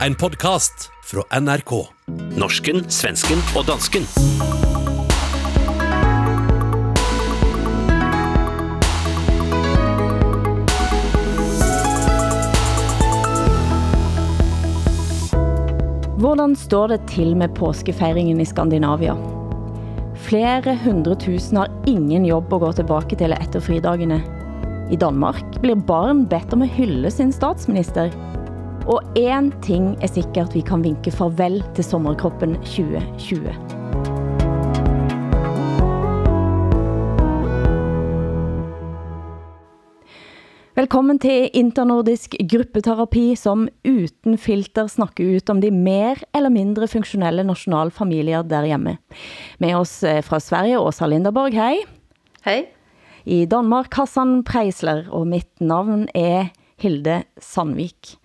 En podkast fra NRK. Norsken, svensken og dansken. Hvordan står det til med påskefejringen i Skandinavia? Flere hundre tusen har ingen jobb at gå tilbage til efter fridagene. I Danmark blir barn bedt om at hylde sin statsminister. Og en ting er sikkert, vi kan vinke farvel til sommerkroppen 2020. Velkommen til internordisk gruppeterapi, som uden filter snakker ut om de mer eller mindre funktionelle nationalfamilier der hjemme. Med oss eh, fra Sverige, Åsa Linderborg, hej. Hej. I Danmark, Hassan Preisler, og mitt navn er Hilde Sandvik.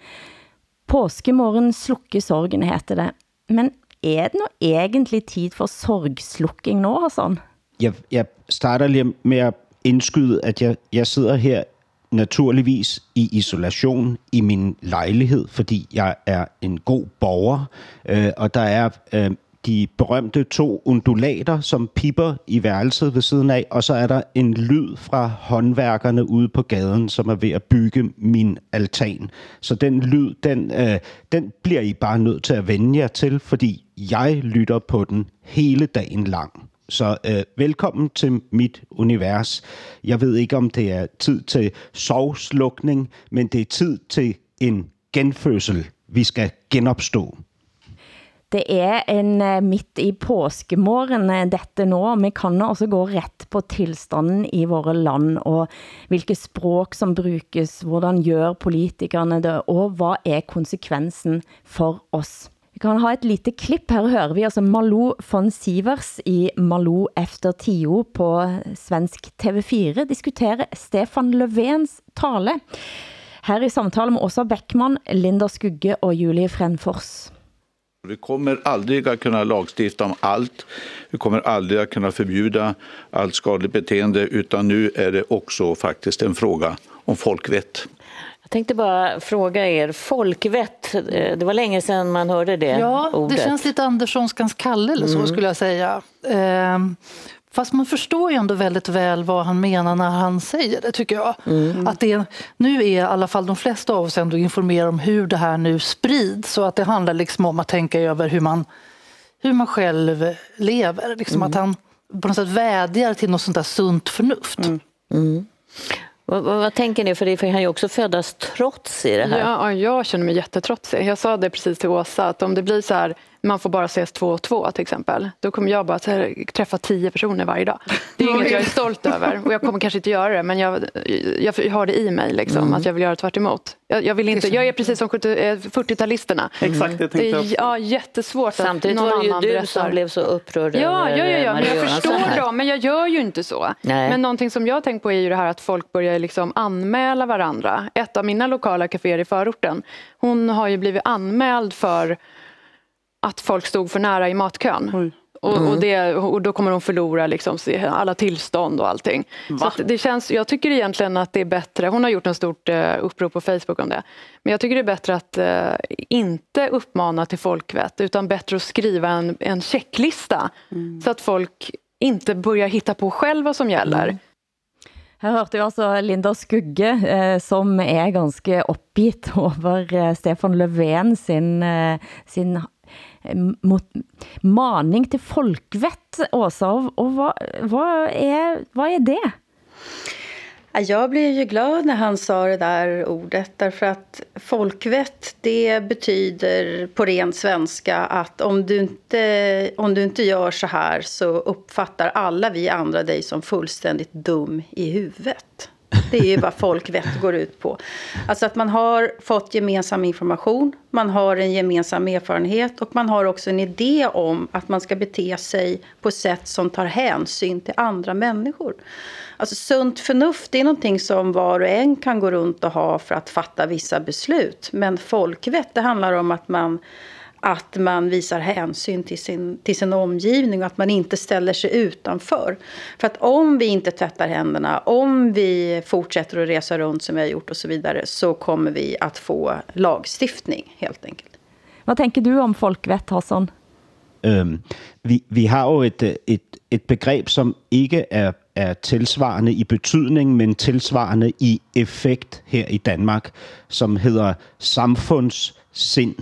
Påskemorgen slukke sorgen, heter det. Men er det nu egentlig tid for sorgslukking nå, Hassan? Jeg, jeg starter lige med at indskyde, at jeg, jeg sidder her naturligvis i isolation i min lejlighed, fordi jeg er en god borger, øh, og der er øh, de berømte to undulater, som piper i værelset ved siden af, og så er der en lyd fra håndværkerne ude på gaden, som er ved at bygge min altan. Så den lyd, den, øh, den bliver I bare nødt til at vende jer til, fordi jeg lytter på den hele dagen lang. Så øh, velkommen til mit univers. Jeg ved ikke, om det er tid til sovslukning, men det er tid til en genfødsel. Vi skal genopstå. Det er en eh, midt i påskemorgen uh, dette nå. Vi kan også gå ret på tilstanden i våre land, og hvilke språk som brukes, hvordan gør politikerne det, og hvad er konsekvensen for oss? Vi kan ha et lite klipp. Her hører vi altså Malou von Sivers i Malou efter tio på svensk TV4 diskutere Stefan Löfvens tale. Her i samtale med Åsa Beckmann, Linda Skugge og Julie Frenfors. Vi kommer aldrig att kunna lagstifta om allt. Vi kommer aldrig att kunna förbjuda allt skadligt beteende utan nu är det också faktiskt en fråga om folkvett. Jag tänkte bara fråga er, folkvett, eh, det var länge sedan man hörde det Ja, ordet. det känns lite Anderssonskans Kalle eller så Mm. skulle jag säga. Ehm, fast man förstår ju ändå väldigt väl vad han menar när han säger det tycker jag. Mm. Att det, nu är i alla fall de flesta av oss ändå informerade om hur det här nu sprids. Så att det handlar liksom om att tänka över hur man, hur man själv lever. Liksom Mm. Att han på något sätt vädjar till något sånt där sunt förnuft. Vad, vad, vad tänker ni? För det kan ju också födas trots i det här. Ja, ja, jag känner mig jättetrotsig. Jag sa det precis till Åsa, att om det blir så här, man får bara ses två och två till exempel, då kommer jag bara träffa tio personer varje dag. Det är inget jag är stolt över och jag kommer kanske inte göra det, men jag, jag har det i mig, liksom, att jag vill göra tvärt emot. Jag, jag, vill inte, jag är precis som 70 eh, 40-talisterna. Exakt, det tänkte jag ja, jättesvårt Samtidigt att någon var det ju annan du berättar. som blev så upprörd Ja, över ja, ja, ja. men jag förstår dem, men jag gör ju inte så. Nej. Men någonting som jag har tänkt på är ju det här att folk börjar liksom anmäla varandra. Ett av mina lokala kaféer i förorten, hon har ju blivit anmäld för att folk stod för nära i matkön. Och, Mm. och, det, och då kommer hon förlora liksom alla tillstånd och allting. Så att det känns, jag tycker egentligen att det är bättre, hon har gjort en stort eh, upprop på Facebook om det, men jag tycker det är bättre att eh, inte uppmana till folkvett utan bättre att skriva en, en checklista så att folk inte börjar hitta på själv vad som gäller. Her hørte vi altså Linda Skugge, eh, som er ganske opgivet over eh, Stefan Löfven sin, eh, sin Eh, maning til folkvett, Åsa. Og, og hva, hva, er, hva er det? Jag blev ju glad när han sa det där ordet därför att folkvett det betyder på ren svenska att om du, inte, om du inte gör så här så uppfattar alla vi andra dig som fullständigt dum i huvudet. Det är ju vad folkvett går ut på. Alltså att man har fått gemensam information, man har en gemensam erfarenhet och man har också en idé om att man ska bete sig på sätt som tar hänsyn till andra människor. Alltså sunt förnuft det är någonting som var och en kan gå runt och ha för att fatta vissa beslut. Men folkvett det handlar om att man att man visar hänsyn till sin, till sin omgivning och att man inte ställer sig utanför. För att om vi inte tvättar händerna, om vi fortsätter att resa runt som vi har gjort och så vidare så kommer vi att få lagstiftning helt enkelt. Hvad tænker du om folkvett, Hassan? Øhm, vi, vi har jo et, et, et begreb, som ikke er, er tilsvarende i betydning, men tilsvarende i effekt her i Danmark, som hedder samfundssind.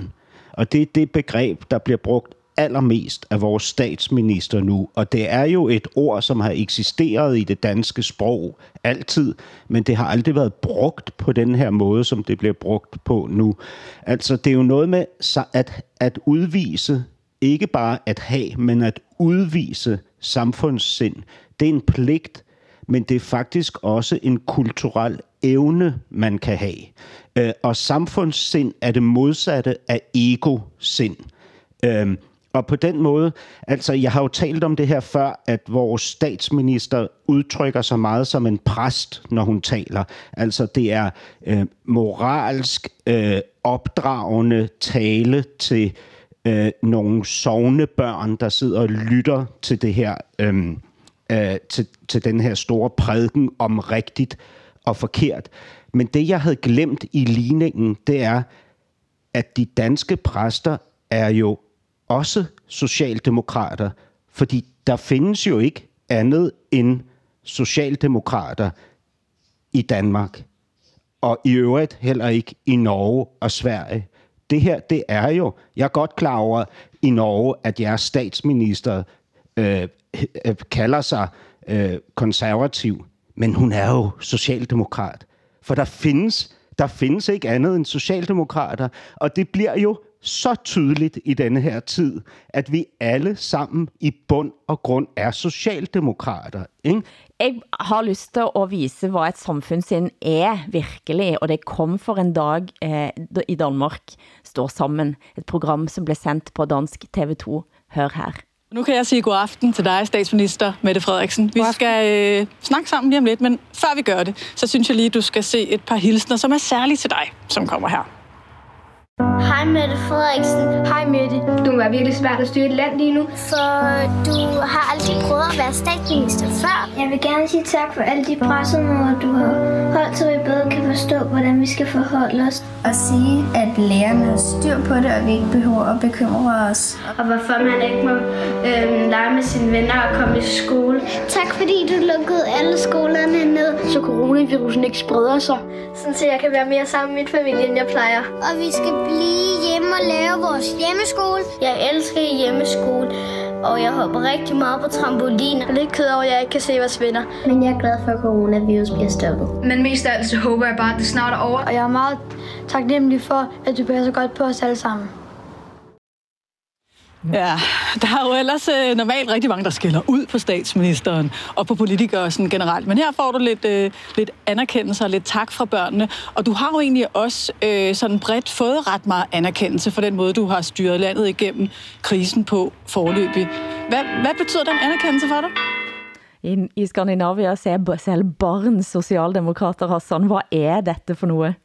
Og det er det begreb, der bliver brugt allermest af vores statsminister nu. Og det er jo et ord, som har eksisteret i det danske sprog altid, men det har aldrig været brugt på den her måde, som det bliver brugt på nu. Altså, det er jo noget med at, at udvise, ikke bare at have, men at udvise samfundssind. Det er en pligt, men det er faktisk også en kulturel evne, man kan have. Øh, og samfundssind er det modsatte af ego-sind. Øhm, og på den måde, altså jeg har jo talt om det her før, at vores statsminister udtrykker sig meget som en præst, når hun taler. Altså det er øh, moralsk øh, opdragende tale til øh, nogle sovende børn, der sidder og lytter til det her, øh, øh, til, til den her store prædiken om rigtigt og forkert. Men det, jeg havde glemt i ligningen, det er, at de danske præster er jo også socialdemokrater, fordi der findes jo ikke andet end socialdemokrater i Danmark, og i øvrigt heller ikke i Norge og Sverige. Det her, det er jo, jeg er godt klar over i Norge, at jeres statsminister øh, øh kalder sig øh, konservativ, men hun er jo socialdemokrat. For der findes, der findes ikke andet end socialdemokrater, og det bliver jo så tydeligt i denne her tid, at vi alle sammen i bund og grund er socialdemokrater. Ikke? Jeg har lyst til at vise, hvad et samfundssind er virkelig, og det kom for en dag eh, i Danmark, står sammen. Et program, som blev sendt på dansk TV2. Hør her. Nu kan jeg sige god aften til dig, statsminister Mette Frederiksen. Vi skal øh, snakke sammen lige om lidt, men før vi gør det, så synes jeg lige, du skal se et par hilsner, som er særligt til dig, som kommer her. Hej Mette Frederiksen. Hej Mette. Du må være virkelig svært at styre et land lige nu. For du har aldrig prøvet at være statsminister før. Jeg vil gerne sige tak for alle de pressemøder, du har holdt, så vi bedre kan forstå, hvordan vi skal forholde os. Og sige, at lærerne har styr på det, og vi ikke behøver at bekymre os. Og hvorfor man ikke må øhm, lege med sine venner og komme i skole. Tak fordi du lukkede alle skolerne ned. Så coronavirusen ikke spreder sig. Sådan så jeg kan være mere sammen med min familie, end jeg plejer. Og vi skal blive hjemme og lave vores hjemmeskole. Jeg elsker hjemmeskole, og jeg hopper rigtig meget på trampolin. Jeg er lidt ked over, at jeg ikke kan se vores venner. Men jeg er glad for, at coronavirus bliver stoppet. Men mest af alt så håber jeg bare, at det snart er over. Og jeg er meget taknemmelig for, at du passer godt på os alle sammen. Ja, der er jo ellers øh, normalt rigtig mange, der skiller ud på statsministeren og på politikere sådan generelt. Men her får du lidt, øh, lidt anerkendelse og lidt tak fra børnene. Og du har jo egentlig også øh, sådan bredt fået ret meget anerkendelse for den måde, du har styret landet igennem krisen på forløbig. Hvad, hvad betyder den anerkendelse for dig? I, I Skandinavia så er selv barn socialdemokrater, Hassan. Hvad er dette for noget?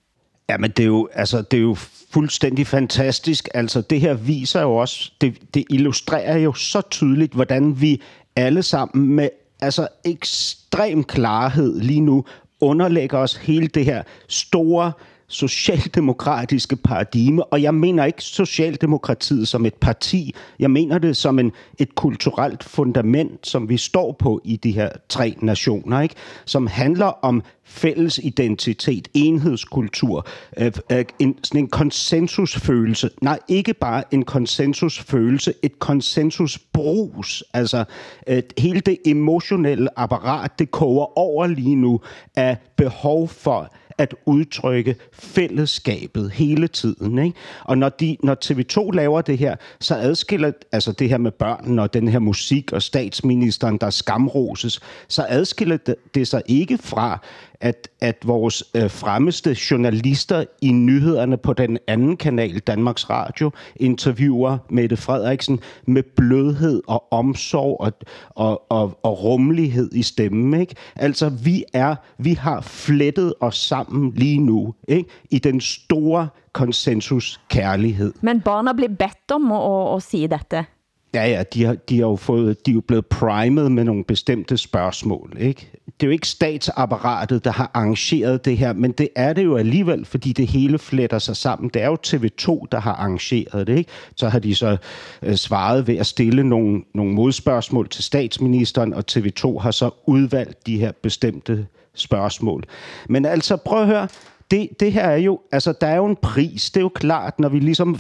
Ja, men det er jo, altså, det er jo fuldstændig fantastisk. Altså, det her viser jo også, det, det illustrerer jo så tydeligt, hvordan vi alle sammen med altså ekstrem klarhed lige nu underlægger os hele det her store socialdemokratiske paradigme, og jeg mener ikke Socialdemokratiet som et parti, jeg mener det som en, et kulturelt fundament, som vi står på i de her tre nationer, ikke? som handler om fælles identitet, enhedskultur, øh, øh, en, sådan en konsensusfølelse. Nej, ikke bare en konsensusfølelse, et konsensusbrus. Altså, øh, hele det emotionelle apparat, det koger over lige nu af behov for at udtrykke fællesskabet hele tiden. Ikke? Og når, de, når TV2 laver det her, så adskiller altså det her med børnene og den her musik og statsministeren, der skamroses, så adskiller det, det sig ikke fra, at, at vores øh, fremmeste journalister i nyhederne på den anden kanal, Danmarks Radio, interviewer Mette Frederiksen med blødhed og omsorg og, og, og, og rummelighed i stemmen. Ikke? Altså, vi, er, vi har flettet os sammen lige nu ikke? i den store konsensus kærlighed. Men barna bliver bedt om at, at, at sige dette. Ja, ja, de har, de har jo fået, de er jo blevet primet med nogle bestemte spørgsmål, ikke? Det er jo ikke statsapparatet, der har arrangeret det her, men det er det jo alligevel, fordi det hele fletter sig sammen. Det er jo TV2, der har arrangeret det, ikke? Så har de så øh, svaret ved at stille nogle, nogle modspørgsmål til statsministeren, og TV2 har så udvalgt de her bestemte spørgsmål. Men altså, prøv at høre, det, det her er jo, altså, der er jo en pris. Det er jo klart, når vi ligesom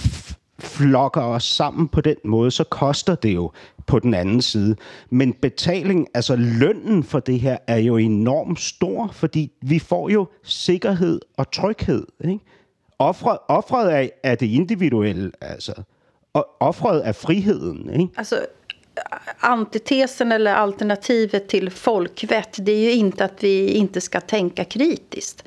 flokker os sammen på den måde, så koster det jo på den anden side. Men betaling, altså lønnen for det her, er jo enormt stor, fordi vi får jo sikkerhed og tryghed. Ikke? Offret, offret er, er det individuelle, altså. Og offret er friheden. Ikke? Altså, antitesen eller alternativet till folkvett, det är ju inte att vi inte ska tänka kritiskt.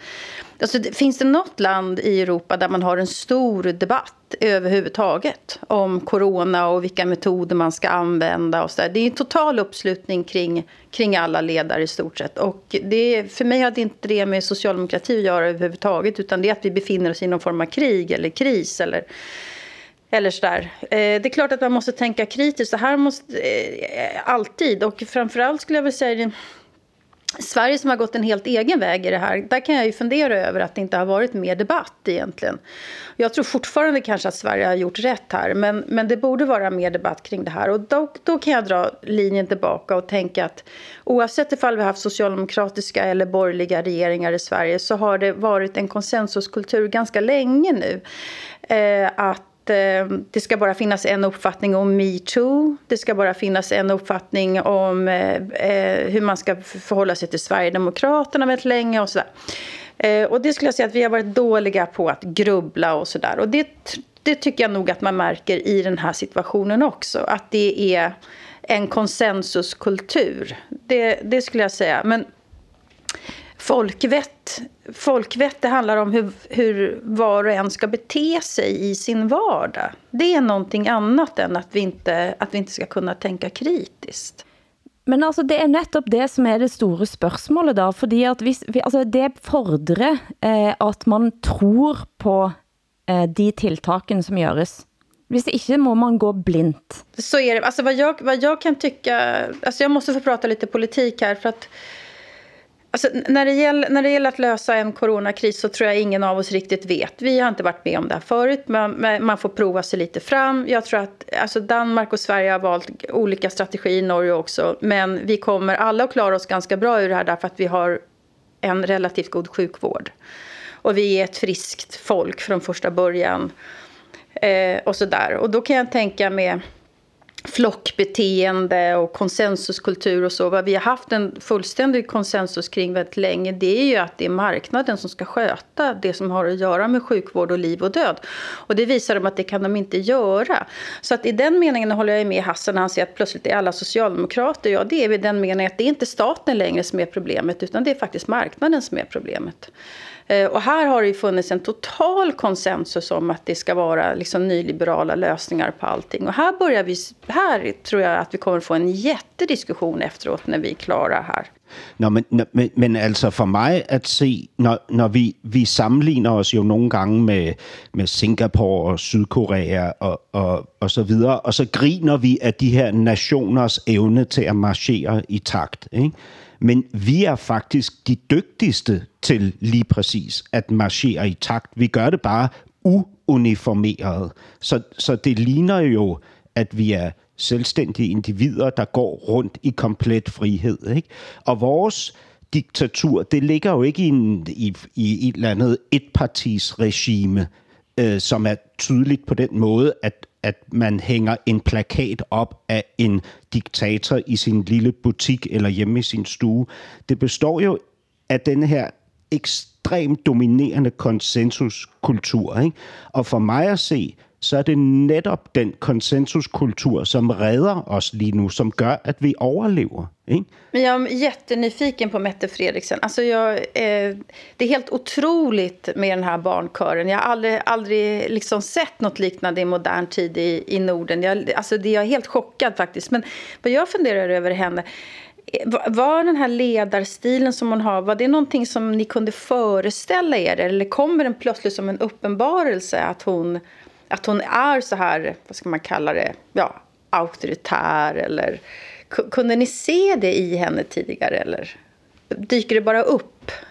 Alltså, finns det något land i Europa där man har en stor debatt överhuvudtaget om corona och vilka metoder man ska använda och så där. Det är en total uppslutning kring, kring alla ledare i stort sett. Och det, för mig hade inte det med socialdemokrati att göra överhuvudtaget utan det är att vi befinner oss i någon form av krig eller kris eller eller sådär. Eh, det är klart att man måste tänka kritiskt. Det här måste eh, alltid. Och framförallt skulle jag vilja säga Sverige som har gått en helt egen väg i det här, där kan jag ju fundera över att det inte har varit mer debatt egentligen. Jag tror fortfarande kanske att Sverige har gjort rätt här, men, men det borde vara mer debatt kring det här. Och då, då kan jag dra linjen tillbaka och tänka att oavsett ifall vi har haft socialdemokratiska eller borgerliga regeringar i Sverige så har det varit en konsensuskultur ganska länge nu. Eh, att Eh, det ska bara finnas en uppfattning om metoo. Det ska bara finnas en uppfattning om eh, eh hur man ska förhålla sig till Sverigedemokraterna väldigt länge och sådär. Eh, och det skulle jag säga att vi har varit dåliga på att grubbla och sådär. Och det, det tycker jag nog att man märker i den här situationen också. Att det är en konsensuskultur. Det, det skulle jag säga. Men folkvett, folkvett det handlar om hur, hur var och en ska bete sig i sin vardag. Det är någonting annat än att vi inte, att vi inte ska kunna tänka kritiskt. Men altså, det er netop det, som er det store spørgsmålet da, fordi at hvis, altså, det fordrer eh, at man tror på eh, de tiltakene som görs. Hvis ikke må man gå blint. Så är det. Alltså, vad, jag, vad jag kan tycka... Alltså, jag måste få prata lite politik här. för att Alltså, när, det gäller, när det gäller att lösa en coronakris så tror jag ingen av oss riktigt vet. Vi har inte varit med om det här förut, men man får prova sig lite fram. Jag tror att alltså Danmark och Sverige har valt olika strategier, Norge också. Men vi kommer alla att klara oss ganska bra ur det här därför att vi har en relativt god sjukvård. Och vi är ett friskt folk från första början. Eh, och sådär. Och då kan jag tänka med flockbeteende och konsensuskultur och så. Vad vi har haft en fullständig konsensus kring väldigt länge det är ju att det är marknaden som ska sköta det som har att göra med sjukvård och liv och död. Och det visar de att det kan de inte göra. Så att i den meningen håller jag med Hassan när han säger att plötsligt är alla socialdemokrater. Ja, det är i den meningen att det är inte staten längre som är problemet utan det är faktiskt marknaden som är problemet. Eh, och här har det ju funnits en total konsensus om att det ska vara liksom nyliberala lösningar på allting. Och här, börjar vi, här tror jag att vi kommer få en jättediskussion efteråt när vi är klara här. Nå, men, men, men altså for mig at se, når, når vi, vi sammenligner os jo nogle gange med, med Singapore og Sydkorea og, og, og så videre, og så griner vi af de her nationers evne til at marchere i takt. Ikke? Men vi er faktisk de dygtigste til lige præcis at marchere i takt. Vi gør det bare uuniformeret. Så, så det ligner jo, at vi er selvstændige individer, der går rundt i komplet frihed. Ikke? Og vores diktatur, det ligger jo ikke i, en, i, i et eller andet etpartisregime, øh, som er tydeligt på den måde, at at man hænger en plakat op af en diktator i sin lille butik eller hjemme i sin stue. Det består jo af den her ekstremt dominerende konsensuskultur. Ikke? Og for mig at se, så er det netop den konsensuskultur, som redder os lige nu, som gør, att vi överlever. Ikke? Men jag är jättenyfiken på Mette Fredriksen. Alltså jag, eh, det är helt otroligt med den här barnkören. Jag har aldrig, aldrig liksom sett något liknande i modern tid i, i Norden. Jag, alltså det, jag är helt chockad faktiskt. Men vad jag funderar över henne eh, var den här ledarstilen som hon har, var det någonting som ni kunde föreställa er? Eller kommer den plötsligt som en uppenbarelse att hon att hon är så här, vad ska man kalla det, ja, auktoritär eller kunde ni se det i henne tidigare eller? Dyker det bara upp?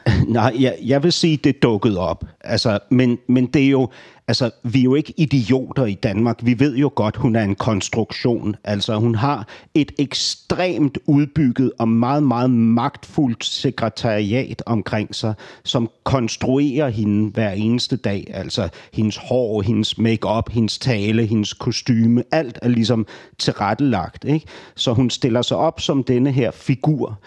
Nej, jeg, jeg vil sige, det dukkede op. Altså, men, men det er jo, altså, vi er jo ikke idioter i Danmark. Vi ved jo godt, hun er en konstruktion. Altså, hun har et ekstremt udbygget og meget, meget magtfuldt sekretariat omkring sig, som konstruerer hende hver eneste dag. Altså, hendes hår, hendes makeup, hendes tale, hendes kostyme, alt er ligesom tilrettelagt. Ikke? Så hun stiller sig op som denne her figur.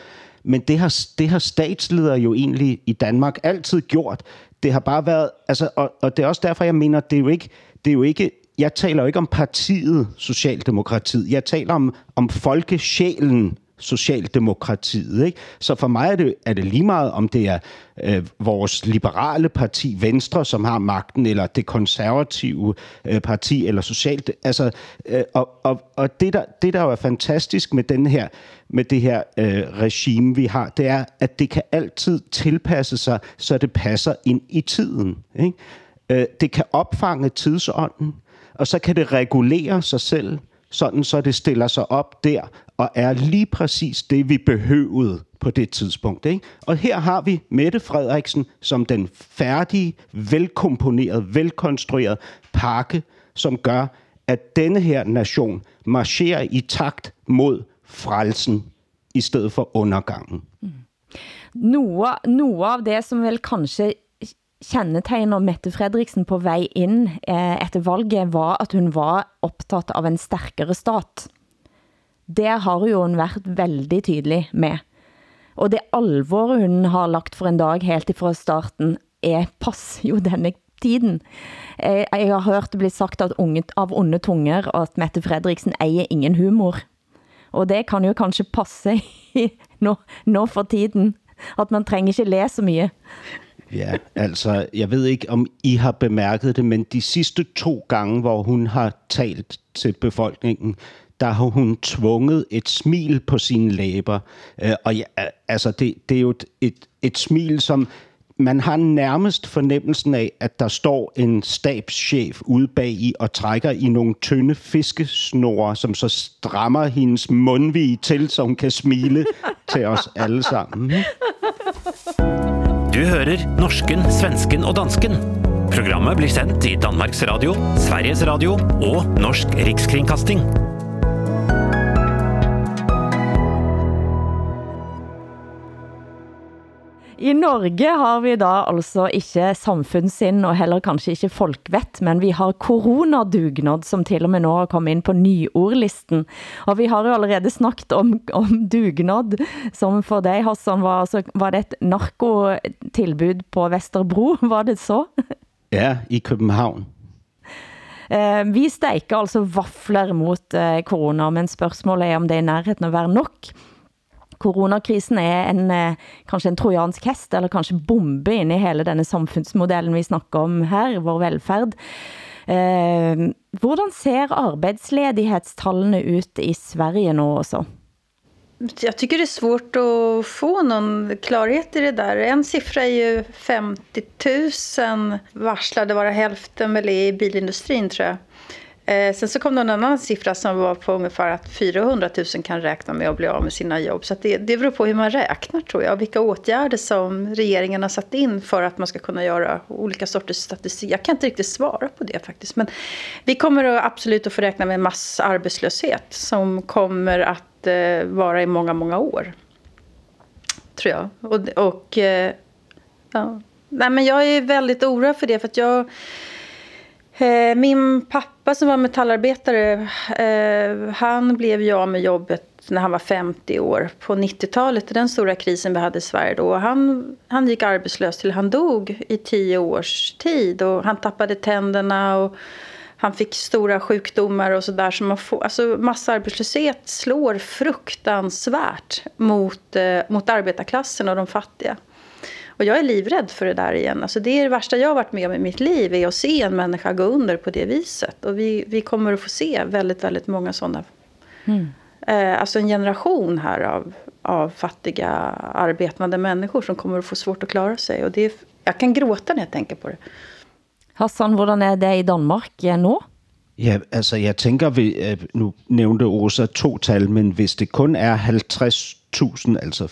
Men det har, det har statsledere jo egentlig i Danmark altid gjort. Det har bare været, altså, og, og det er også derfor, jeg mener, det er jo ikke, det er jo ikke jeg taler jo ikke om partiet Socialdemokratiet. Jeg taler om, om folkesjælen Socialdemokratiet. Ikke? Så for mig er det, er det lige meget, om det er øh, vores liberale parti Venstre, som har magten, eller det konservative øh, parti, eller socialt. Altså, øh, og og, og det, der, det, der jo er fantastisk med, den her, med det her øh, regime, vi har, det er, at det kan altid tilpasse sig, så det passer ind i tiden. Ikke? Øh, det kan opfange tidsånden, og så kan det regulere sig selv, sådan så det stiller sig op der og er lige præcis det, vi behøvede på det tidspunkt. Ikke? Og her har vi Mette Frederiksen som den færdige, velkomponerede, velkonstruerede pakke, som gør, at denne her nation marcherer i takt mod frelsen i stedet for undergangen. Mm. Noe, noe av det, som vel kanskje kendetegner Mette Frederiksen på vej ind eh, efter valget, var, at hun var optaget av en stærkere stat. Det har jo hun været veldig tydelig med. Og det alvor hun har lagt for en dag helt fra starten, er pass jo denne tiden. Jeg, jeg har hørt det bli sagt at unge, av onde tunger, at Mette Fredriksen eier ingen humor. Og det kan jo kanskje passe nå, nå for tiden, at man trænger ikke læse så mye. Ja, altså, jeg ved ikke, om I har bemærket det, men de sidste to gange, hvor hun har talt til befolkningen, der har hun tvunget et smil på sine læber. Øh, og ja, altså, det, det er jo et, et, et smil, som man har nærmest fornemmelsen af, at der står en stabschef ude bag i og trækker i nogle tynde fiskesnore, som så strammer hendes mundvige til, så hun kan smile til os alle sammen. Du hører norsken, svensken og dansken. Programmet blir sendt i Danmarks Radio, Sveriges Radio og Norsk Rikskringkasting. I Norge har vi da altså ikke samfundssind og heller kanskje ikke folkvett, men vi har coronadugnad, som til og med nå har kommet ind på nyordlisten. Og vi har jo allerede snakket om, om dugnad, som for dig, Hassan, var, altså, var det et narkotilbud på Vesterbro, var det så? Ja, i København. Eh, vi steiker altså vafler mot eh, corona, men spørgsmålet er om det er i nærheten at være nok. Coronakrisen er en, eh, kanskje en trojansk hest, eller kanskje bombe inde i hele denne samfundsmodellen vi snakker om her, vår velfærd. Eh, hvordan ser arbejdsledighedstallene ut i Sverige nu også? Jag tycker det är svårt att få någon klarhet i det där. En siffra är ju 50 000 varslade, vara hälften väl är i bilindustrin tror jag. Eh, sen så kom det en annan siffra som var på ungefär att 400 000 kan räkna med att bli av med sina jobb. Så att det, det beror på hur man räknar tror jag. Vilka åtgärder som regeringen har satt in för att man ska kunna göra olika sorters statistik. Jag kan inte riktigt svara på det faktiskt. Men vi kommer absolut att få räkna med massarbetslöshet som kommer att eh, vara i många, många år. Tror jag. Och, och eh, ja. Nej, men jag är väldigt oroad för det. För att jag Eh, min pappa som var metallarbetare, eh, han blev ju av med jobbet när han var 50 år på 90-talet, den stora krisen vi hade i Sverige då. Han, han gick arbetslös till han dog i tio års tid och han tappade tänderna och han fick stora sjukdomar och sådär. Så man får, alltså massarbetslöshet slår fruktansvärt mot, eh, mot arbetarklassen och de fattiga. Och jag är livrädd för det där igen. Alltså det är det värsta jag har varit med om i mitt liv. Är att se en människa gå under på det viset. Och vi, vi kommer att få se väldigt, väldigt många sådana. Mm. Eh, alltså en generation här av, av fattiga arbetande människor som kommer att få svårt att klara sig. Och det är, jag kan gråta när jag tänker på det. Hassan, hvordan er det i Danmark nu? Ja, altså jeg tænker, vi, øh, nu nævnte Osa to tal, men hvis det kun er 50.000, altså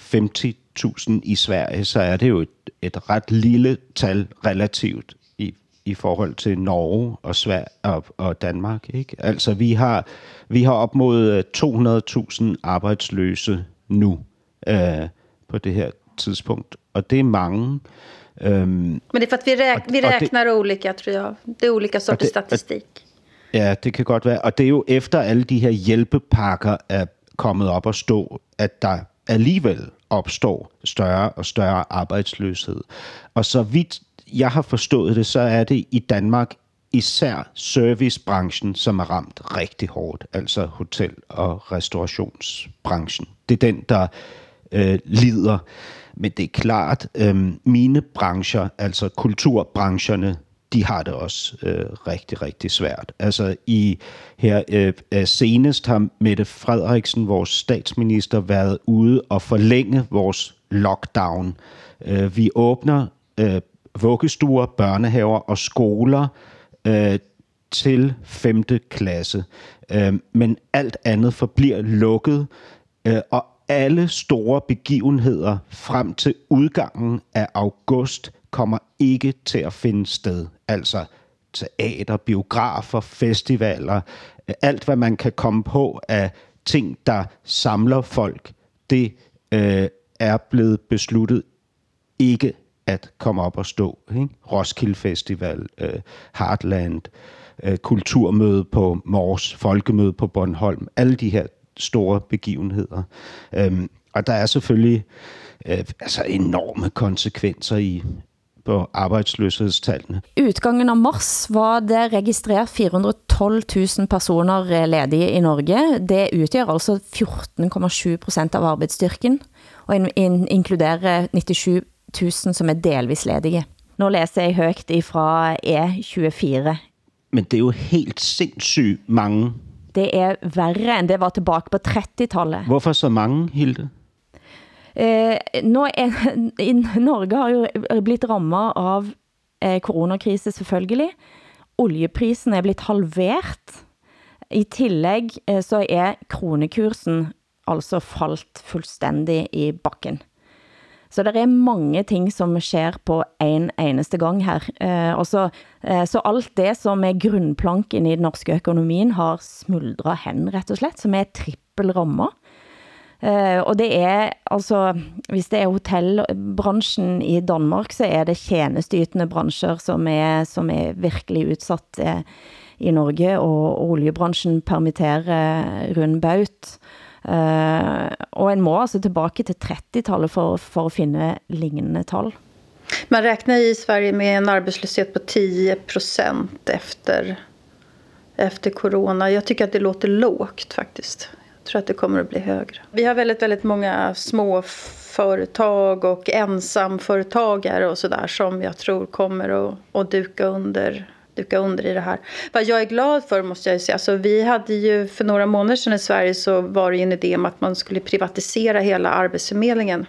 50.000 i Sverige, så er det jo et, et ret lille tal relativt i, i forhold til Norge og Sverige og, og Danmark. Ikke? Altså vi har, vi har op mod 200.000 arbejdsløse nu øh, på det her tidspunkt, og det er mange. Um, Men det er for at vi, räk vi räknar det, olika, tror jeg. Det er olika sorters statistik. Ja, det kan godt være. Og det er jo efter alle de her hjælpepakker er kommet op og stå, at der alligevel opstår større og større arbejdsløshed. Og så vidt jeg har forstået det, så er det i Danmark især servicebranchen, som er ramt rigtig hårdt, altså hotel- og restaurationsbranchen. Det er den, der øh, lider. Men det er klart, øh, mine brancher, altså kulturbrancherne, de har det også øh, rigtig, rigtig svært. Altså i her øh, senest har Mette Frederiksen, vores statsminister, været ude og forlænge vores lockdown. Øh, vi åbner øh, vuggestuer, børnehaver og skoler øh, til 5. klasse. Øh, men alt andet forbliver lukket, øh, og alle store begivenheder frem til udgangen af august kommer ikke til at finde sted. Altså teater, biografer, festivaler, øh, alt hvad man kan komme på af ting, der samler folk, det øh, er blevet besluttet ikke at komme op og stå. Ikke? Roskilde Festival, øh, Heartland, øh, kulturmøde på Mors, folkemøde på Bornholm, alle de her store begivenheder. Øhm, og der er selvfølgelig øh, altså enorme konsekvenser i på arbejdsløshedstallene. Utgangen af mars var det registreret 412.000 personer ledige i Norge. Det udgør altså 14,7 procent av arbejdsstyrken, og in, in, inkluderer 97.000 som er delvis ledige. Nu læser jeg højt ifra E24. Men det er jo helt sindssygt mange. Det er værre end det var tilbage på 30-tallet. Hvorfor så mange, Hilde? Eh, nå er, i Norge har jo blitt rammet av eh, coronakrise selvfølgelig. Oljeprisen er blitt halvert. I tillegg eh, så er kronekursen altså falt fuldstændig i bakken. Så der er mange ting, som sker på en eneste gang her. Eh, og så, eh, så alt det, som er grundplanken i den norske økonomien, har smuldret hen, rett og slett, som er trippelrammer. Uh, og det er, altså, hvis det er hotellbranchen i Danmark, så er det tjenestytende brancher, som er, som er virkelig udsat uh, eh, i Norge, og oliebranchen permitterer rundbaut. Uh, eh, og en må altså tilbage til 30-tallet for, for at finde lignende tal. Man räknar i Sverige med en arbetslöshet på 10 procent efter, efter corona. Jag tycker att det låter lågt faktiskt tror att det kommer att bli högre. Vi har väldigt, väldigt många små företag och ensamföretagare och sådär som jag tror kommer att, att duka under duka under i det här. Vad jag är glad för måste jag säga. Alltså, vi hade ju för några månader sedan i Sverige så var det ju en idé om att man skulle privatisera hela Arbetsförmedlingen.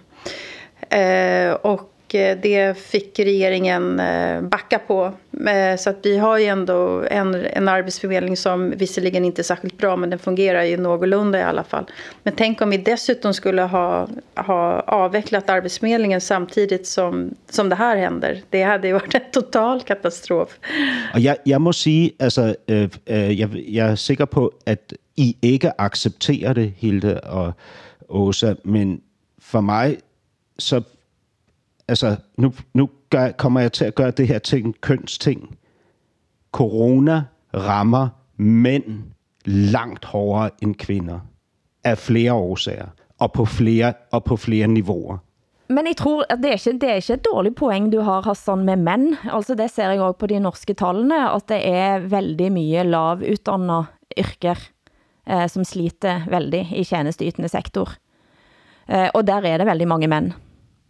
Eh, och Eh, det fick regeringen eh, backa på. Eh, så att vi har ju ändå en, en arbetsförmedling som visserligen inte är särskilt bra men den fungerar ju någorlunda i alla fall. Men tänk om vi dessutom skulle ha, ha avvecklat arbetsförmedlingen samtidigt som, som det här händer. Det hade ju varit en total katastrof. Og jeg, jeg må sige, altså, øh, øh, jeg, jeg er sikker på, at I ikke accepterer det, Hilde og Åsa, men for mig, så altså, nu, nu gør, kommer jeg til at gøre det her til en kønsting. Corona rammer mænd langt hårdere end kvinder. Af flere årsager. Og på flere, og på flere niveauer. Men jeg tror, at det er, ikke, det er ikke et dårligt poeng du har, Hassan, med mænd. Altså det ser jeg også på de norske tallene, at det er veldig mye lavutdannede yrker, eh, som sliter veldig i tjenesteytende sektor. Eh, og der er det veldig mange mænd.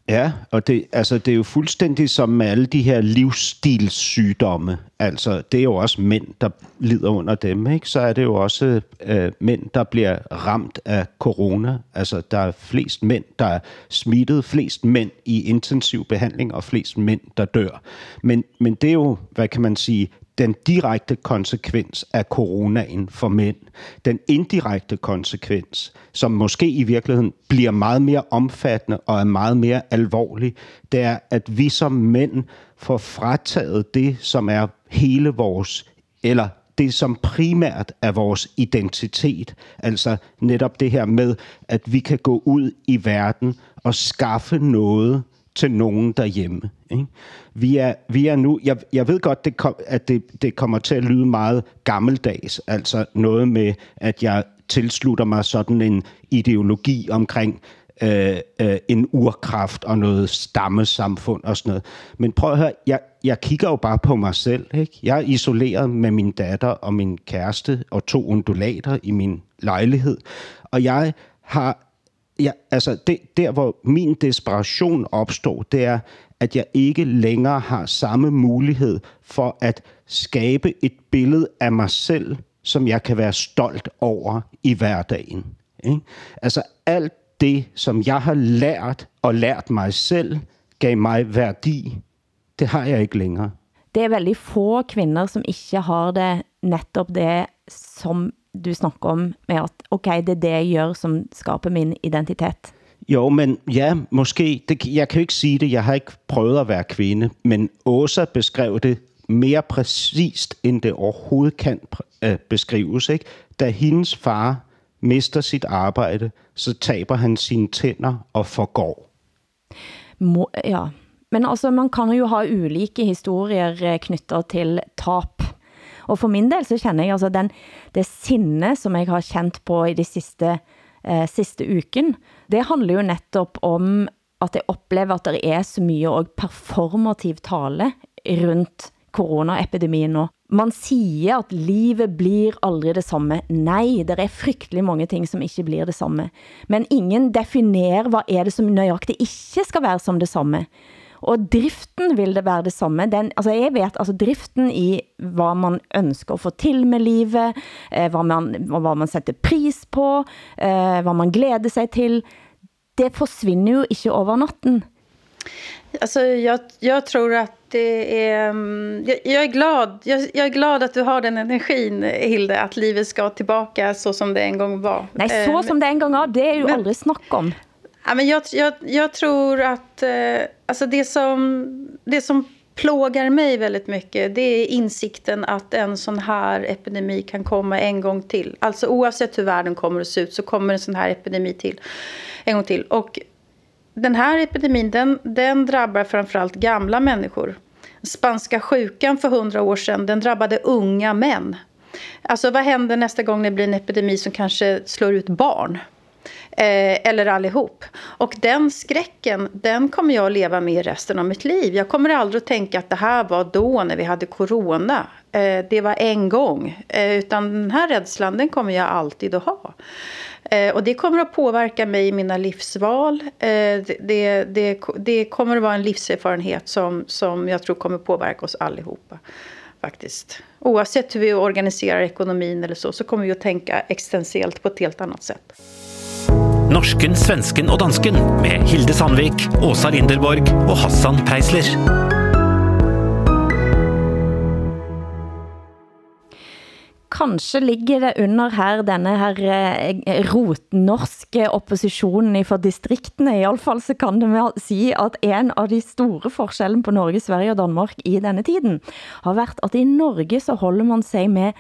Ja, og det, altså, det er jo fuldstændig som med alle de her livsstilssygdomme. Altså, det er jo også mænd, der lider under dem, ikke? Så er det jo også øh, mænd, der bliver ramt af corona. Altså, der er flest mænd, der er smittet, flest mænd i intensiv behandling, og flest mænd, der dør. Men, men det er jo, hvad kan man sige, den direkte konsekvens af coronaen for mænd. Den indirekte konsekvens, som måske i virkeligheden bliver meget mere omfattende og er meget mere alvorlig, det er, at vi som mænd får frataget det, som er hele vores, eller det, som primært er vores identitet. Altså netop det her med, at vi kan gå ud i verden og skaffe noget til nogen derhjemme. Ikke? Vi, er, vi er nu, jeg, jeg ved godt, det kom, at det, det kommer til at lyde meget gammeldags, altså noget med, at jeg tilslutter mig sådan en ideologi omkring øh, øh, en urkraft og noget stammesamfund og sådan noget. Men prøv at høre, jeg, jeg kigger jo bare på mig selv. Ikke? Jeg er isoleret med min datter og min kæreste og to undulater i min lejlighed. Og jeg har ja, altså det, der, hvor min desperation opstår, det er, at jeg ikke længere har samme mulighed for at skabe et billede af mig selv, som jeg kan være stolt over i hverdagen. Ikke? Altså alt det, som jeg har lært og lært mig selv, gav mig værdi. Det har jeg ikke længere. Det er veldig få kvinder, som ikke har det netop det, som du snakker om, med at okay, det er det jeg gør, som skaber min identitet. Jo, men ja, måske. Det, jeg kan jo ikke sige det. Jeg har ikke prøvet at være kvinde, men Åsa beskrev det mere præcist, end det overhovedet kan øh, beskrives. Ikke? Da hendes far mister sit arbejde, så taber han sine tænder og forgår. Må, ja, men altså man kan jo ha ulike historier eh, knyttet til tap. Og for min del så kender jeg altså den, det sinne, som jeg har kjent på i de sidste, eh, sidste uken, det handler jo netop om at jeg oplever at der er så mye og performativ tale rundt coronaepidemien nu. Man siger, at livet blir aldrig det samme. Nej, der er frygtelig mange ting, som ikke blir det samme. Men ingen definerer, hvad er det som nøjagtigt ikke skal være som det samme. Og driften vil det være det samme. Den, altså jeg vet, altså driften i hvad man ønsker at få til med livet, eh, hvad, man, hvad man sætter pris på, eh, hvad man glæder sig til, det forsvinder jo ikke over natten. Alltså, jag, jag tror att det är... mm, Jag, jag är glad. Jag, jag är glad att du har den energin, Hilde, att livet ska tillbaka så som det en gång var. Nej, så Eh, som det en gång var, det är ju aldrig snack om. Ja, men jag, jag, jag tror att eh, alltså det, som, det som plågar mig väldigt mycket det är insikten att en sån här epidemi kan komma en gång till. Alltså oavsett hur världen kommer att se ut så kommer en sån här epidemi till en gång till. Och den här epidemin den, den drabbar framförallt gamla människor. Spanska sjukan för hundra år sedan den drabbade unga män. Alltså vad händer nästa gång det blir en epidemi som kanske slår ut barn? Eh, eller allihop. Och den skräcken, den kommer jag att leva med resten av mitt liv. Jag kommer aldrig att tänka att det här var då när vi hade corona. Eh, det var en gång. Eh, utan den här rädslan, den kommer jag alltid att ha. Eh, och det kommer att påverka mig i mina livsval. Eh, det, det, det, det kommer att vara en livserfarenhet som, som jag tror kommer påverka oss allihopa. Faktiskt. Oavsett hur vi organiserar ekonomin eller så, så kommer vi att tänka existentiellt på ett helt annat sätt. Norsken, svensken og dansken med Hilde Sandvik, Åsa Linderborg og Hassan Preisler. Kanskje ligger det under her denne her eh, rotnorske oppositionen for distriktene. I alle fall så kan det vel si at en av de store forskellen på Norge, Sverige og Danmark i denne tiden har været at i Norge så holder man sig med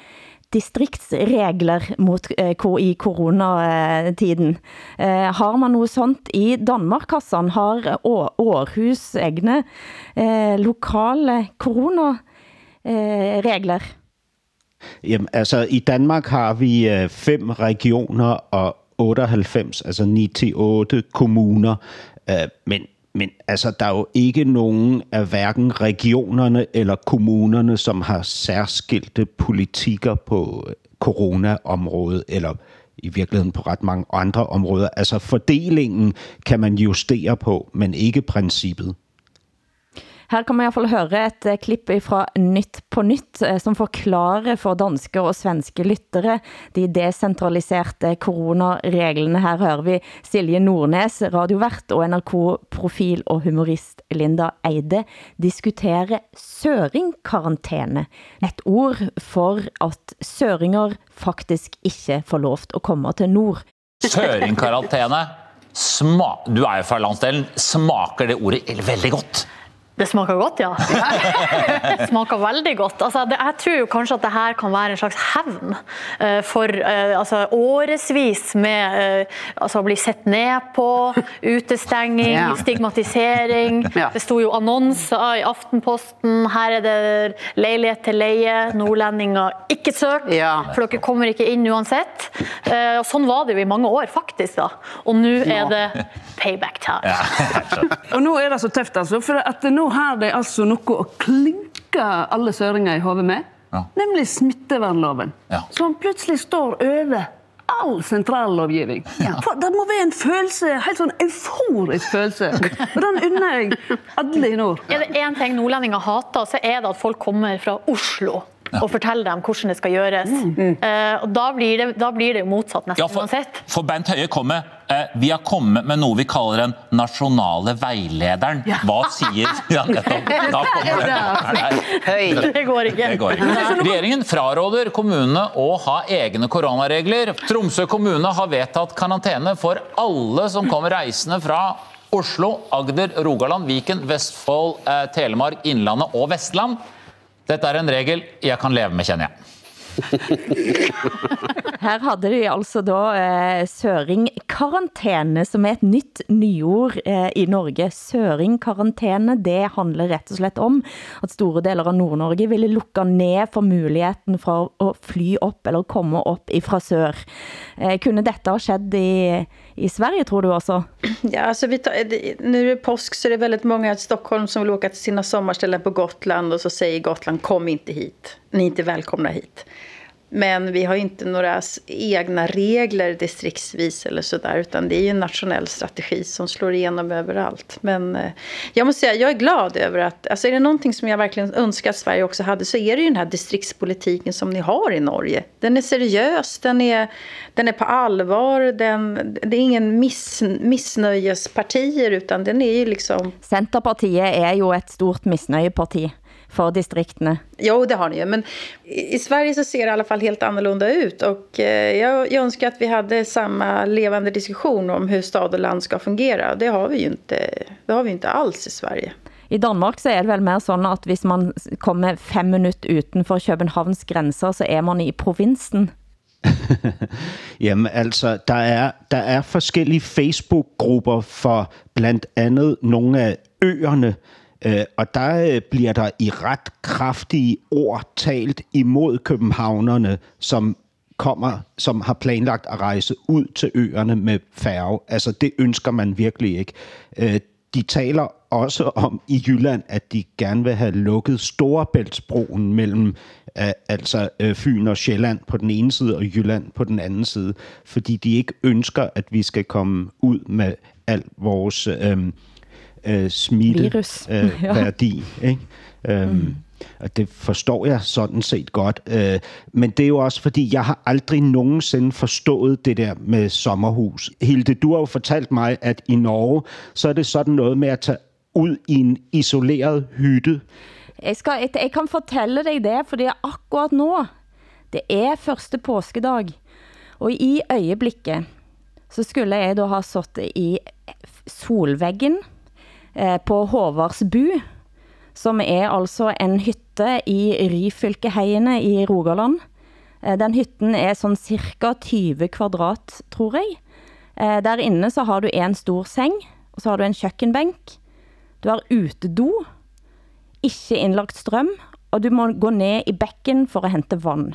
distriktsregler mot, eh, i coronatiden. Eh, har man noget sånt i Danmark, Hassan? Har Å- Århus egne eh, lokale coronaregler? Eh, regler? Jamen, altså i Danmark har vi øh, fem regioner og 98, altså 9-8 kommuner, øh, men, men altså, der er jo ikke nogen af hverken regionerne eller kommunerne, som har særskilte politikker på øh, coronaområdet, eller i virkeligheden på ret mange andre områder. Altså fordelingen kan man justere på, men ikke princippet. Her kan man i hvert fall høre et eh, klipp fra Nytt på Nytt, eh, som forklarer for danske og svenske lyttere de decentraliserte coronareglene. Eh, Her hører vi Silje Nordnes, radiovert og NRK-profil og humorist Linda Eide diskutere søringkarantene. Et ord for at søringer faktisk ikke får lov at komme til nord. Søringkarantene. Sma du er jo fra landsdelen. Smaker det ordet veldig godt? Det smaker godt, ja. det smaker veldig godt. Altså, det, jeg tror jo kanskje at det her kan være en slags hevn uh, for uh, altså, åresvis med uh, altså, å bli sett ned på, utestenging, ja. stigmatisering. Ja. Det sto jo annonser i Aftenposten. Her er det leilighet til leie. Nordlendinger, ikke søk, ja. for dere kommer ikke inn uansett. og sånn var det jo i mange år, faktisk. da. Og nå er det payback time. og nå er det så tøft, altså. For at nå har de altså noe å klinke alle søringer i hodet med. Ja. Nemlig smittevernloven. Ja. Som plutselig står over all sentrallovgivning. Ja. For det må være en følelse, helt sånn euforisk følelse. Og den unner jeg alle i nord. Er det én ting nordlendinger hater, så er det at folk kommer fra Oslo ja. Og fortelle dem hvordan det skal gjøres. Mm. Uh, og da blir, det, da blir det jo motsatt nesten ja, for, uansett. For Bent Høie kommer uh, Vi har kommet med noe vi kaller den nasjonale veilederen. Ja. Hva sier ja, Da kommer det. Det går ikke. Det går ikke. Regjeringen fraråder kommunene å ha egne koronaregler. Tromsø kommune har vedtatt karantene for alle som kommer reisende fra Oslo, Agder, Rogaland, Viken, Vestfold, eh, Telemark, Innlandet og Vestland. Dette er en regel jeg kan leve med, kjenner jeg. Her havde de altså da eh, søringkarantene, som er et nytt nyord eh, i Norge. Søringkarantene, det handler rett og slett om at store deler av Nord-Norge ville lukke ned for muligheten for å fly opp eller komme opp ifra sør. Eh, kunne dette ha skett i, i Sverige, tror du også? Ja, alltså vi tar, nu är det påsk så det väldigt många i Stockholm som vill åka till sina sommarställen på Gotland och så säger Gotland kom inte hit, ni är inte välkomna hit. Men vi har inte några egna regler distriktsvis eller sådär, utan det är ju en nationell strategi som slår igenom överallt. Men eh, jag måste säga, jag är glad över att, alltså är det någonting som jag verkligen önskar att Sverige också hade, så är det ju den här distriktspolitiken som ni har i Norge. Den är seriös, den är, den är på allvar, den, det är ingen miss, missnöjespartier, utan den är ju liksom... Centerpartiet är ju ett stort missnöjeparti för distriktene. Jo, det har ni ju. Men i Sverige så ser det i alla fall helt annorlunda ut. Och eh, jag, jag önskar att vi hade samma levande diskussion om hur stad och land ska fungera. Det har vi ju inte, det har vi inte alls i Sverige. I Danmark så er det vel mer sådan, at hvis man kommer fem minutter utenfor Københavns grænser, så er man i provinsen. Jamen altså, der er, der er forskellige Facebook-grupper for blandt andet nogle af øerne, Øh, og der øh, bliver der i ret kraftige ord talt imod københavnerne, som kommer, som har planlagt at rejse ud til øerne med færge. Altså, det ønsker man virkelig ikke. Øh, de taler også om i Jylland, at de gerne vil have lukket Storebæltsbroen mellem øh, altså øh, Fyn og Sjælland på den ene side og Jylland på den anden side, fordi de ikke ønsker, at vi skal komme ud med al vores øh, øh, smitte øh. Ikke? Øhm, mm. Og det forstår jeg sådan set godt. Øh, men det er jo også, fordi jeg har aldrig nogensinde forstået det der med sommerhus. Hilde, du har jo fortalt mig, at i Norge, så er det sådan noget med at tage ud i en isoleret hytte. Jeg, skal, jeg, kan fortælle dig det, for det er akkurat nu. Det er første påskedag. Og i øjeblikket, så skulle jeg da ha sat i solvæggen, Eh, på Håvardsbu, som er altså en hytte i Ryfylkeheiene i Rogaland. Eh, den hytten er sådan cirka 20 kvadrat, tror jeg. Eh, der inne så har du en stor seng, og så har du en køkkenbænk. Du har utedo, ikke indlagt strøm, og du må gå ned i bækken for at hente vand.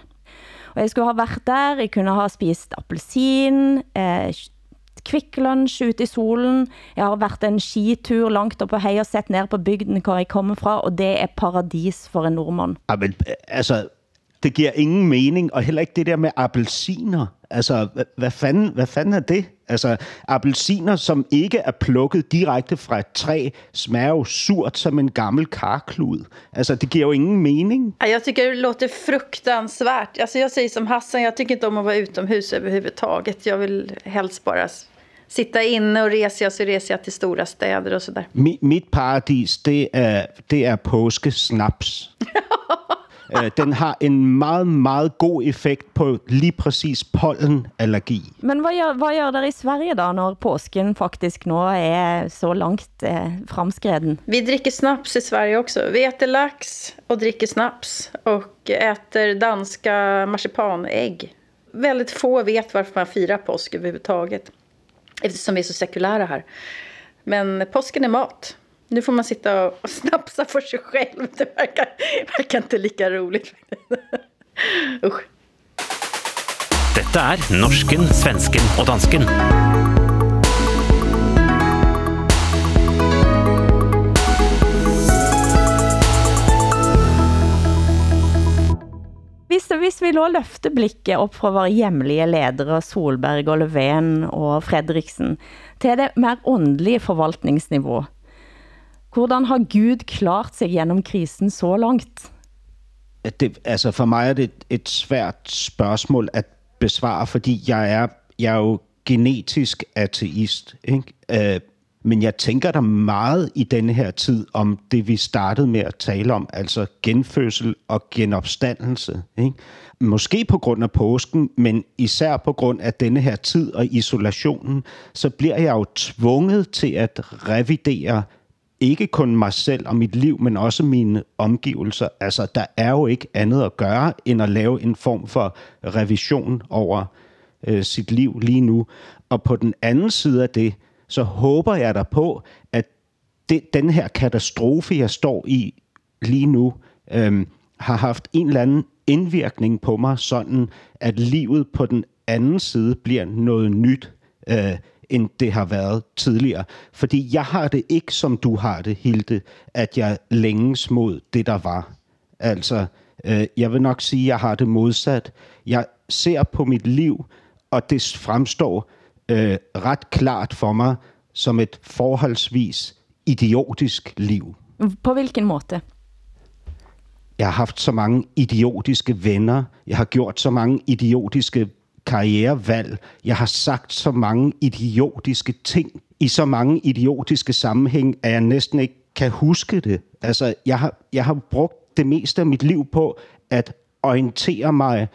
Og jeg skulle ha været der, jeg kunne ha spist appelsin, eh, Quick Lunch ute i solen. Jeg har været en skitur langt op på hei og sett ned på bygden, hvor jeg kommer fra, og det er paradis for en nordmand. Ja, men, altså, det giver ingen mening, og heller ikke det der med appelsiner. Altså, hvad, fanden, hvad fanden er det? Altså, appelsiner, som ikke er plukket direkte fra et træ, smager jo surt som en gammel karklud. Altså, det giver jo ingen mening. Jag tycker det låter fruktansvärt. Alltså jag säger som Hassan, jag tycker inte om att vara utomhus överhuvudtaget. Jag vill helst bara sitta inne och reser jag så reser jag till stora städer och sådär. Mi, mit paradis, det er, det er påskesnaps. Øh, den har en meget, meget god effekt på lige præcis pollenallergi. Men hvad gør, hvad gør der i Sverige da, når påsken faktisk nu er så langt eh, fremskreden? Vi dricker snaps i Sverige också. Vi äter lax och dricker snaps och äter danska marsipanägg. Väldigt få vet varför man firar påsk överhuvudtaget. Eftersom vi är så sekulära här. Men påsken är mat. Nu får man sitta och snapsa för sig själv. Det verkar, verkar inte lika roligt. Usch. Detta är norsken, svensken och dansken. Hvis, hvis vi nå løfter blikket op fra våre hjemlige ledere, Solberg og Löfven og Fredriksen, til det mer åndelige forvaltningsniveau, hvordan har Gud klart sig gennem krisen så langt? Det, altså for mig er det et, et svært spørgsmål at besvare, fordi jeg er, jeg er jo genetisk ateist. Ikke? Øh, men jeg tænker der meget i denne her tid om det, vi startede med at tale om, altså genfødsel og genopstandelse. Ikke? Måske på grund af påsken, men især på grund af denne her tid og isolationen, så bliver jeg jo tvunget til at revidere ikke kun mig selv og mit liv, men også mine omgivelser. Altså, der er jo ikke andet at gøre, end at lave en form for revision over øh, sit liv lige nu. Og på den anden side af det, så håber jeg der på, at det, den her katastrofe, jeg står i lige nu, øhm, har haft en eller anden indvirkning på mig, sådan at livet på den anden side bliver noget nyt, øh, end det har været tidligere. Fordi jeg har det ikke, som du har det, Hilde, at jeg længes mod det, der var. Altså, øh, jeg vil nok sige, at jeg har det modsat. Jeg ser på mit liv, og det fremstår øh, ret klart for mig som et forholdsvis idiotisk liv. På hvilken måde? Jeg har haft så mange idiotiske venner. Jeg har gjort så mange idiotiske karrierevalg. Jeg har sagt så mange idiotiske ting i så mange idiotiske sammenhæng, at jeg næsten ikke kan huske det. Altså, jeg har, jeg har brugt det meste af mit liv på at orientere mig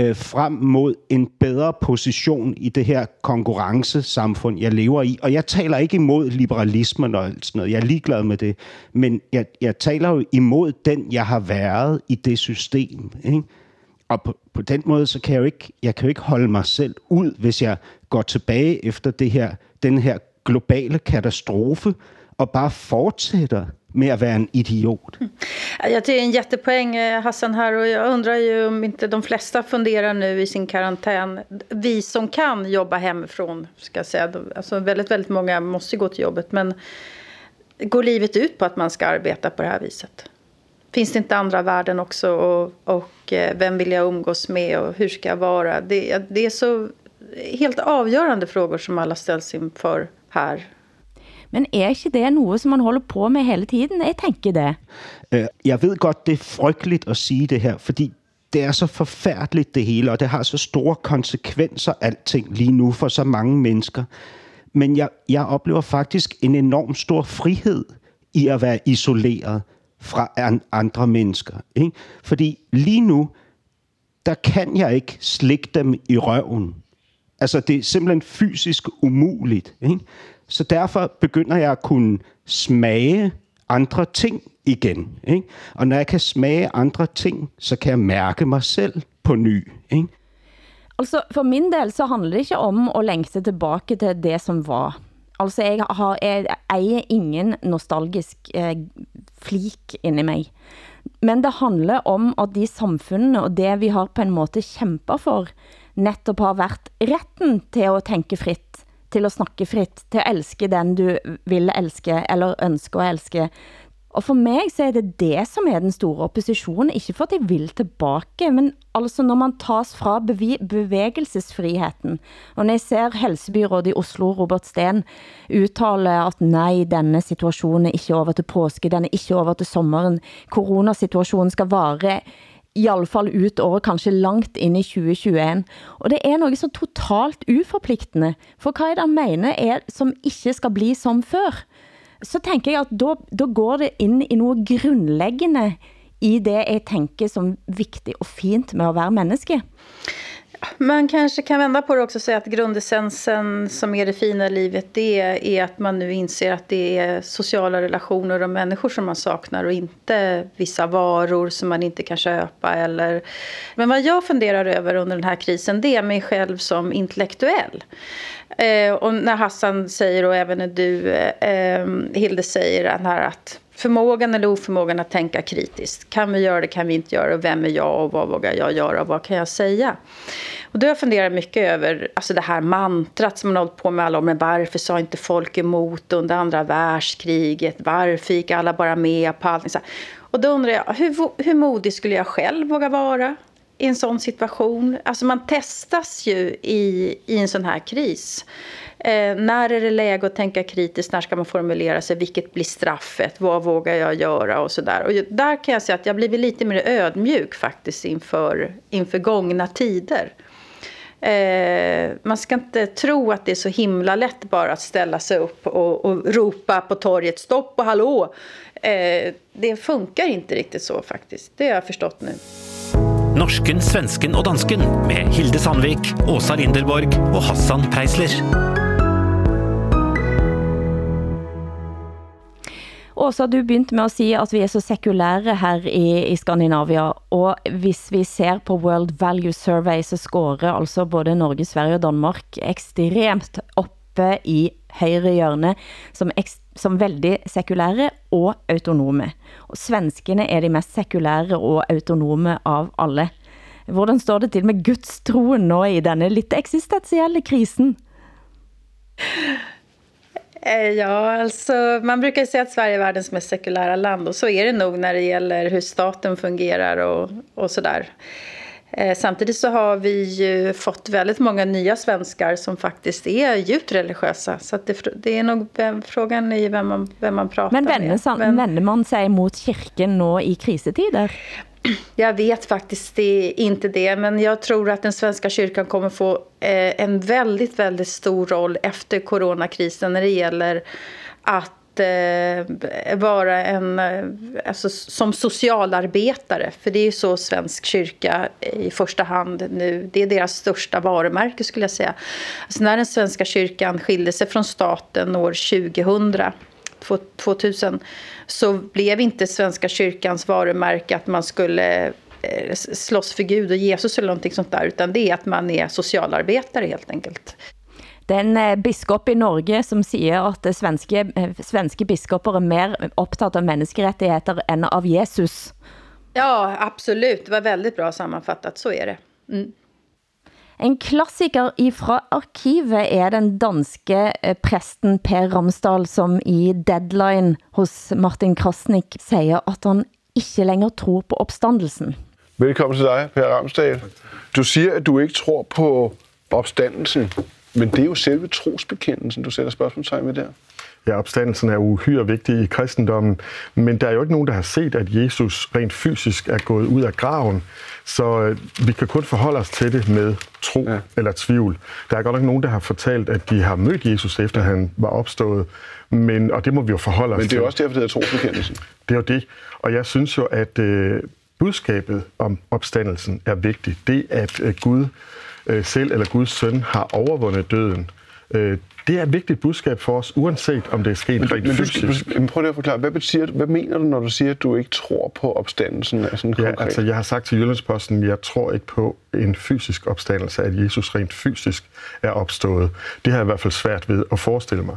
øh, frem mod en bedre position i det her konkurrencesamfund, jeg lever i. Og jeg taler ikke imod liberalismen og sådan noget. Jeg er ligeglad med det. Men jeg, jeg taler jo imod den, jeg har været i det system. Ikke? Og på, på den måde, så kan jeg jo ikke, jeg kan jo ikke holde mig selv ud, hvis jeg går tilbage efter det her, den her globale katastrofe, og bare fortsætter med att vara en idiot. Mm. Ja, det är en jättepoäng eh, Hassan här och jag undrar ju om inte de flesta funderar nu i sin karantän. Vi som kan jobba hemifrån, ska jag säga. Alltså väldigt, väldigt många måste gå till jobbet. Men går livet ut på att man ska arbeta på det här viset? Finns det inte andra värden också? Och, och eh, vem vill jag umgås med och hur ska jag vara? Det, det är så helt avgörande frågor som alla ställs inför här men er ikke det noget, som man holder på med hele tiden? Jeg tænker det. Øh, jeg ved godt, det er frygteligt at sige det her, fordi det er så forfærdeligt det hele, og det har så store konsekvenser alting lige nu for så mange mennesker. Men jeg, jeg oplever faktisk en enorm stor frihed i at være isoleret fra andre mennesker. Ikke? Fordi lige nu, der kan jeg ikke slikke dem i røven. Altså, det er simpelthen fysisk umuligt. Ikke? Så derfor begynder jeg at kunne smage andre ting igen. Ikke? Og når jeg kan smage andre ting, så kan jeg mærke mig selv på ny. Ikke? Altså, for min del så handler det ikke om at længse tilbage til det, som var. Altså, jeg, har, jeg ejer ingen nostalgisk eh, flik inde i mig. Men det handler om, at de samfundene og det vi har på en måte kæmpet for, netop har været retten til at tænke frit til at snakke frit, til at elske den du vil elske, eller ønsker at elske, Og for mig så er det det, som er den store opposition. Ikke for at jeg vil tilbage, men altså når man tas fra bevægelsesfriheten. Og når jeg ser helsebyrådet i Oslo, Robert Sten, uttale at nej, denne situation er ikke over til påske, den er ikke over til sommeren. Coronasituationen skal vare i alle fall ut året, kanskje langt ind i 2021. Og det er noget så totalt uforpligtende. For hvad er det mener er, som ikke skal bli som før? Så tænker jeg at då, då går det ind i noget grundlæggende i det jeg tænker som vigtigt og fint med at være menneske. Man kanske kan vända på det också och säga att grundessensen som är det fina livet det är att man nu inser att det är sociala relationer och människor som man saknar och inte vissa varor som man inte kan köpa. Eller... Men vad jag funderar över under den här krisen det är mig själv som intellektuell. Eh, och när Hassan säger och även när du eh, eh Hilde säger den här att förmågan eller oförmågan att tänka kritiskt. Kan vi göra det, kan vi inte göra det? Vem är jag och vad vågar jag göra och vad kan jag säga? Och då har jag funderat mycket över alltså det här mantrat som man har hållit på med alla år. Men varför sa inte folk emot under andra världskriget? Varför gick alla bara med på allting? Och då undrar jag, hur, hur modig skulle jag själv våga vara i en sån situation? Alltså man testas ju i, i en sån här kris. Eh, när är det läge att tänka kritiskt? När ska man formulera sig? Vilket blir straffet? Vad vågar jag göra? Och så där. Och där kan jag säga att jag blivit lite mer ödmjuk faktiskt inför, inför gångna tider. Eh, man ska inte tro att det är så himla lätt bara att ställa sig upp och, och ropa på torget stopp och hallå. Eh, det funkar inte riktigt så faktiskt. Det har jag förstått nu. Norsken, svensken og dansken med Hilde Sandvik, Åsa Linderborg og Hassan Preisler. Åsa, du begyndte med at sige, at vi er så sekulære her i, i Skandinavia, og hvis vi ser på World Value Survey, så scorer altså både Norge, Sverige og Danmark ekstremt oppe i højre hjørne, som, som veldig sekulære og autonome. Og svenskene er de mest sekulære og autonome av alle. Hvordan står det til med Guds troen nå i denne lidt eksistentielle krisen? Eh, ja, alltså, man brukar säga att Sverige är världens mest sekulära land och så är det nog när det gäller hur staten fungerar och, och sådär. där samtidigt så har vi ju fått väldigt många nya svenskar som faktiskt är djupt religiösa. Så det, det är nog frågan i vem man, vem man pratar Men vänder, med. Men vänder man sig mot kyrkan nu i krisetider? Jag vet faktiskt det, inte det, men jag tror att den svenska kyrkan kommer få eh, en väldigt, väldigt stor roll efter coronakrisen när det gäller att eh, vara en, eh, alltså, som socialarbetare. För det är ju så svensk kyrka i första hand nu, det är deras största varumärke skulle jag säga. Alltså, när den svenska kyrkan skilde sig från staten år 2000 2000 så blev inte Svenska kyrkans varumärke att man skulle eh, slåss för Gud och Jesus eller någonting sånt där, utan det är att man är socialarbetare helt enkelt. Den eh, biskop i Norge som siger at svenske, eh, svenske biskoper er mer optaget av menneskerettigheter end av Jesus. Ja, absolut. Det var väldigt bra sammanfattat. Så är det. Mm. En klassiker ifra arkivet er den danske eh, præsten Per Ramsdal, som i Deadline hos Martin Krasnik siger, at han ikke længere tror på opstandelsen. Velkommen til dig, Per Ramsdal. Du siger, at du ikke tror på opstandelsen, men det er jo selve trosbekendelsen, du sætter spørgsmålstegn ved der. Ja, opstandelsen er uhyre vigtig i kristendommen, men der er jo ikke nogen, der har set, at Jesus rent fysisk er gået ud af graven, så øh, vi kan kun forholde os til det med tro ja. eller tvivl. Der er godt nok nogen, der har fortalt, at de har mødt Jesus, efter han var opstået, men, og det må vi jo forholde os til. Men det er jo også derfor, det hedder trosbekendelsen. Det er jo det, og jeg synes jo, at øh, budskabet om opstandelsen er vigtigt. Det, at øh, Gud øh, selv eller Guds søn har overvundet døden, øh, det er et vigtigt budskab for os, uanset om det er sket men, rent men fysisk. Men prøv lige at forklare, hvad, betyder, hvad mener du, når du siger, at du ikke tror på opstandelsen af sådan ja, konkret? altså jeg har sagt til Jyllandsposten, at jeg tror ikke på en fysisk opstandelse, at Jesus rent fysisk er opstået. Det har jeg i hvert fald svært ved at forestille mig.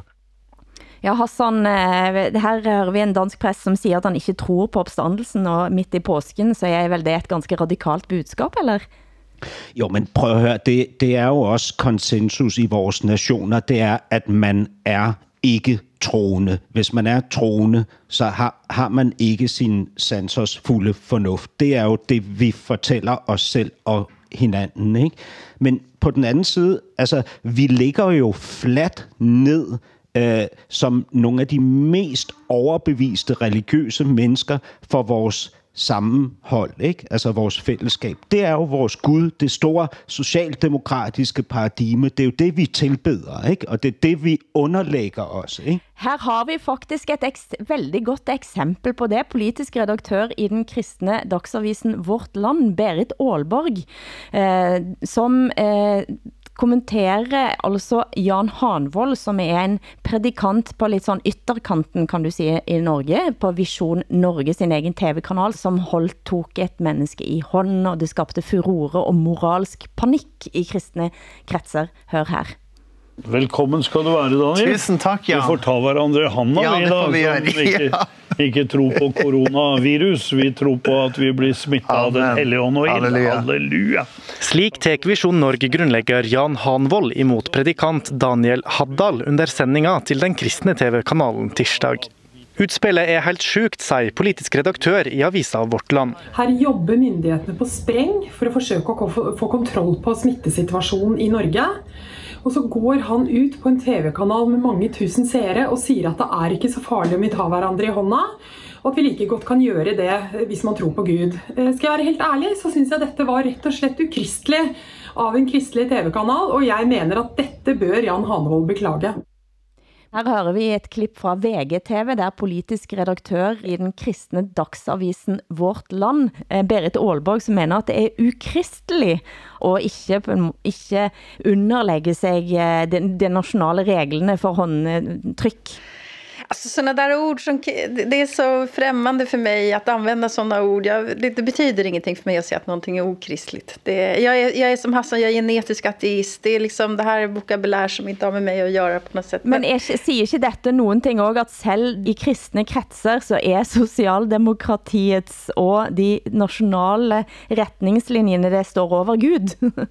Ja, Hassan, eh, her hører vi en dansk press, som siger, at han ikke tror på opstandelsen, og midt i påsken, så er vel det et ganske radikalt budskab, eller? Jo, men prøv at høre, det, det er jo også konsensus i vores nationer, det er, at man er ikke troende. Hvis man er troende, så har, har man ikke sin sansers fulde fornuft. Det er jo det, vi fortæller os selv og hinanden. Ikke? Men på den anden side, altså, vi ligger jo fladt ned øh, som nogle af de mest overbeviste religiøse mennesker for vores sammenhold, ikke? altså vores fællesskab. Det er jo vores Gud, det store socialdemokratiske paradigme. Det er jo det, vi tilbeder, ikke? og det er det, vi underlægger os. Ikke? Her har vi faktisk et eks- veldig godt eksempel på det. Politisk redaktør i den kristne dagsavisen Vårt Land, Berit Aalborg, eh, som eh, kommenterer altså Jan Hanvold, som er en predikant på lidt sådan ytterkanten, kan du sige, i Norge, på Vision Norge, sin egen tv-kanal, som holdt tok et menneske i hånden, og det skabte furore og moralsk panik i kristne kretser. Hør her. Velkommen skal du være, Daniel. Tusen takk, Jan. Vi får ta hverandre i handa, Ja, vi det da, får vi som ikke, ikke tror på coronavirus. Vi tror på at vi blir smittet av Den hellige ånd og ild. Halleluja. Halleluja. Slik tek Visjon Norge-grunnlegger Jan Hanvold imot predikant Daniel Haddal under sendinga til den kristne TV-kanalen tirsdag. Utspillet er helt sjukt, sier politisk redaktør i avisa Vårt Land. Her jobber myndighetene på spreng for å forsøke å få- få kontroll på smittesituasjonen i Norge. Og så går han ut på en TV-kanal med mange tusen seere og sier at det er ikke så farlig om vi tar hverandre i hånda. Og at vi like godt kan gjøre det hvis man tror på Gud. Eh, skal jeg være helt ærlig, så syns jeg dette var rett og slett ukristelig av en kristelig TV-kanal, og jeg mener at dette bør Jan Hanevold beklage. Her hører vi et klipp fra VGTV, der politisk redaktør i den kristne dagsavisen Vårt Land, eh, Berit Aalborg, som mener at det er ukristelig å ikke, på ikke underlegge sig eh, de, de nationale reglene for håndtryck. Alltså sådana där ord som, det är så främmande för mig att använda sådana ord. Jag, det, det betyder ingenting för mig att säga att någonting är okristligt. Det, jag, är, jag är som Hassan, jag är genetisk ateist. Det är liksom det här är vokabulär som inte har med mig att göra på något sätt. Men er, ikke- sier ikke dette noen ting også, at selv i kristne kretser så er sosialdemokratiets og de nationale retningslinjene, det står over Gud?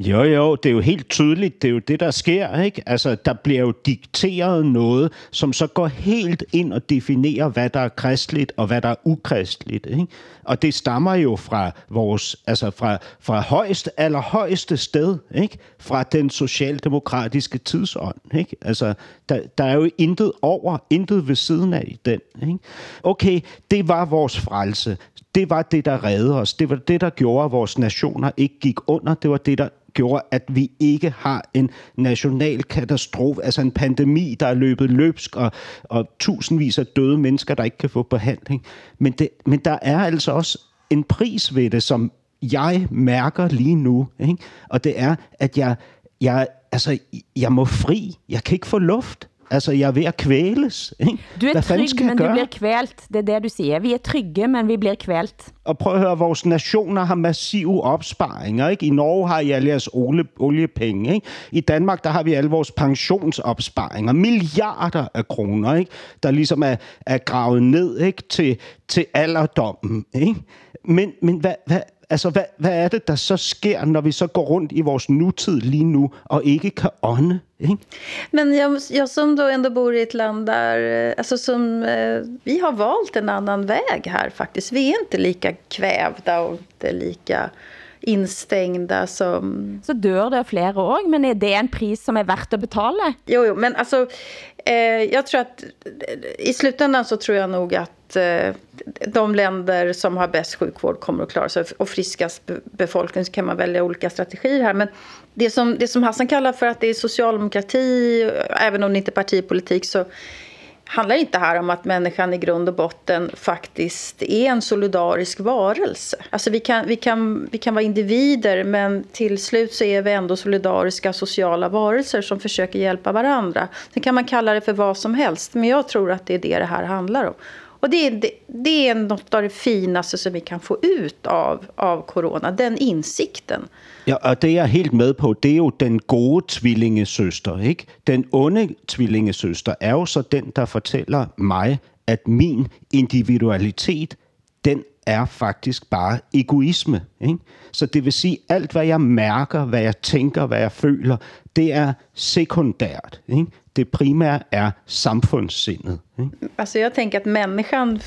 Jo, jo, det er jo helt tydeligt, det er jo det, der sker, ikke? Altså, der bliver jo dikteret noget, som så går helt ind og definerer, hvad der er kristligt og hvad der er ukristeligt, ikke? Og det stammer jo fra vores, altså fra, fra højst, allerhøjeste sted, ikke? Fra den socialdemokratiske tidsånd, ikke? Altså, der, der er jo intet over, intet ved siden af i den, ikke? Okay, det var vores frelse. Det var det, der reddede os. Det var det, der gjorde, at vores nationer ikke gik under. Det var det, der gjorde, at vi ikke har en national katastrofe, altså en pandemi, der er løbet løbsk, og, og tusindvis af døde mennesker, der ikke kan få behandling. Men, det, men der er altså også en pris ved det, som jeg mærker lige nu, ikke? og det er, at jeg, jeg, altså, jeg må fri. Jeg kan ikke få luft. Altså, jeg er ved at kvæles. Ikke? Du er Hvad skal men du gøre? bliver kvælt. Det er det, du siger. Vi er trygge, men vi bliver kvælt. Og prøv at høre, vores nationer har massive opsparinger. Ikke? I Norge har I alle jeres olie, oliepenge. Ikke? I Danmark der har vi alle vores pensionsopsparinger. Milliarder af kroner, ikke? der ligesom er, er gravet ned ikke? Til, til alderdommen. Ikke? Men, men hvad, hvad, altså, hvad, hvad er det, der så sker, når vi så går rundt i vores nutid lige nu, og ikke kan ånde? Ikke? Men jag, jag som då ändå bor i ett land där, eh, alltså som, eh, vi har valt en annan väg här faktiskt. Vi är inte lika kvävda och inte lika instängda som... Så dør det flere også, men er det en pris som er verdt at betale? Jo, jo, men alltså, eh, jag tror att i slutändan så tror jag nog att eh, de länder som har bäst sjukvård kommer att klara sig och friskast be- befolkning så kan man välja olika strategier här. Men det som, det som Hassan kallar för att det är socialdemokrati, även om det inte är partipolitik, så handlar inte här om att människan i grund och botten faktiskt är en solidarisk varelse. Alltså vi kan, vi kan, vi kan vara individer men till slut så är vi ändå solidariska sociala varelser som försöker hjälpa varandra. Sen kan man kalla det för vad som helst men jag tror att det är det det här handlar om. Och det det, det är något av det finaste som vi kan få ut av, av corona, den insikten. Ja, og det er jeg helt med på, det er jo den gode tvillingesøster, ikke? Den onde tvillingesøster er jo så den, der fortæller mig, at min individualitet, den er faktisk bare egoisme. Ikke? Så det vil sige, alt hvad jeg mærker, hvad jeg tænker, hvad jeg føler, det er sekundært. Ikke? Det primære er samfundssindet. Ikke? Alltså jag tänker att människan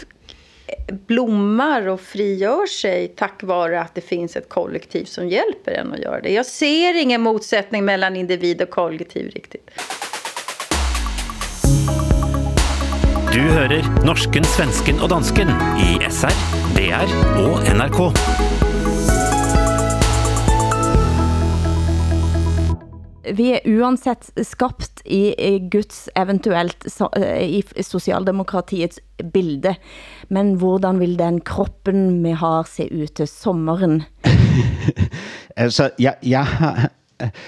blommar och frigör sig tack vare att det finns ett kollektiv som hjälper en att göra det. Jag ser ingen motsättning mellan individ och kollektiv riktigt. Du hører norsken, svensken og dansken i SR, DR og NRK. Vi er uansett skabt i, i Guds eventuelt eh, i socialdemokratiets bilde. Men hvordan vil den kroppen vi har se ud til sommeren? altså, jeg, jeg har,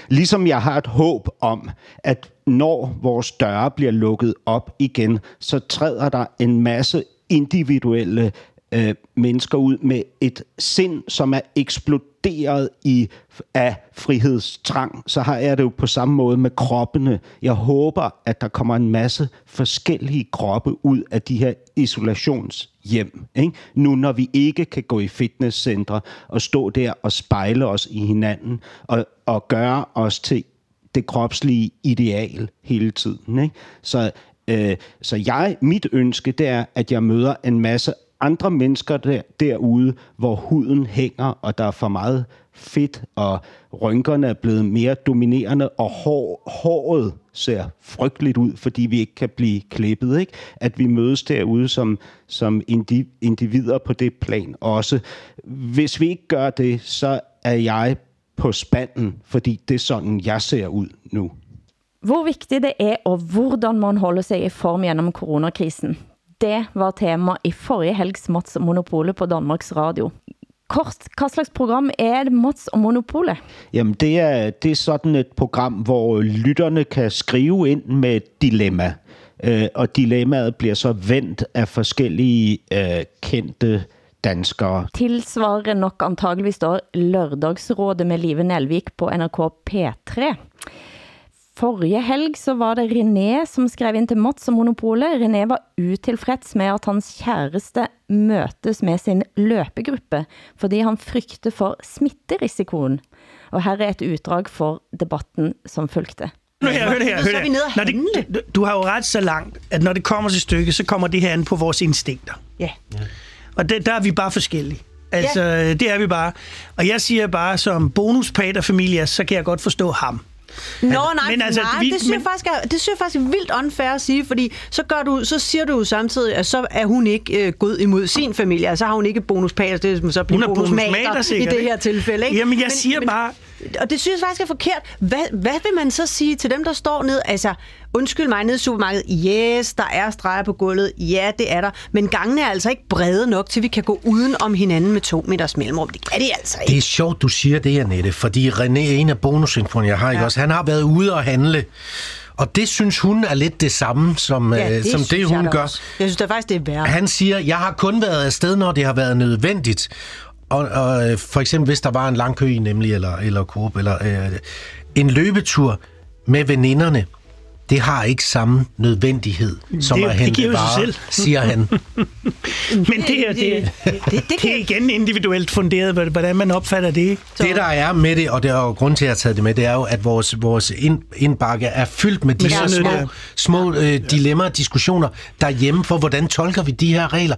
ligesom jeg har et håb om, at når vores døre bliver lukket op igen, så træder der en masse individuelle øh, mennesker ud med et sind, som er eksploderet i af frihedstrang, så har jeg det jo på samme måde med kroppene. Jeg håber, at der kommer en masse forskellige kroppe ud af de her isolationshjem. Ikke? Nu når vi ikke kan gå i fitnesscentre og stå der og spejle os i hinanden og, og gøre os til det kropslige ideal hele tiden. Ikke? Så, øh, så jeg, mit ønske, det er, at jeg møder en masse andre mennesker der, derude, hvor huden hænger, og der er for meget fedt, og rynkerne er blevet mere dominerende, og hår, håret ser frygteligt ud, fordi vi ikke kan blive klippet. Ikke? At vi mødes derude som, som individer på det plan også. Hvis vi ikke gør det, så er jeg på spanden, fordi det er sådan, jeg ser ud nu. Hvor vigtigt det er, og hvordan man holder sig i form gennem coronakrisen. Det var tema i forrige helgs Mats Monopolet på Danmarks Radio. Kort, hvad slags program er det Mats og Monopolet? Jamen, det er, det er sådan et program, hvor lytterne kan skrive ind med et dilemma. Øh, og dilemmaet bliver så vendt af forskellige øh, kendte danskere. Tilsvarer nok antageligvis då lørdagsrådet med Live Nelvik på NRK P3. Forrige helg så var det René som skrev ind til Mats og Monopolet. René var utilfreds med at hans kæreste møtes med sin løbegruppe, fordi han frygter for smitterisikoen. Og her er et uddrag for debatten som fulgte. Hør her, hør her, hør her. Når det, du, du har jo ret så langt, at når det kommer til stykket, så kommer det her an på vores instinkter. Ja. Og det, der er vi bare forskellige. Altså, ja. det er vi bare. Og jeg siger bare, som bonuspaterfamilie, så kan jeg godt forstå ham. Nå, nej, men altså, nej vi, det, synes men... jeg faktisk er, det synes jeg faktisk er vildt unfair at sige, fordi så, gør du, så siger du jo samtidig, at så er hun ikke øh, gået imod sin familie, altså har hun ikke bonuspater, det er så bliver bonusmater i det her tilfælde. Ikke? Jamen, jeg men, siger men, bare... Og det synes jeg faktisk er forkert. Hvad, hvad vil man så sige til dem, der står ned, altså undskyld mig, nede i supermarkedet, yes, der er streger på gulvet, ja, det er der, men gangene er altså ikke brede nok, til vi kan gå uden om hinanden med to meters mellemrum. Det kan de altså ikke. Det er sjovt, du siger det, Annette, fordi René, en af bonusinfoerne, jeg har, ja. ikke også, han har været ude og handle, og det synes hun er lidt det samme, som, ja, det, som det hun gør. Også. Jeg synes er faktisk, det er værre. Han siger, jeg har kun været afsted, når det har været nødvendigt. Og, og for eksempel, hvis der var en lang kø i nemlig, eller, eller Coop, eller øh, en løbetur med veninderne, det har ikke samme nødvendighed som det, at hente det varer, selv. siger han. Men det, her, det, det, det, det er igen individuelt funderet, hvordan man opfatter det. Så. Det, der er med det, og det er jo grund til, at jeg har taget det med, det er jo, at vores, vores ind, indbakke er fyldt med de her små, små øh, dilemmaer og diskussioner derhjemme for, hvordan tolker vi de her regler.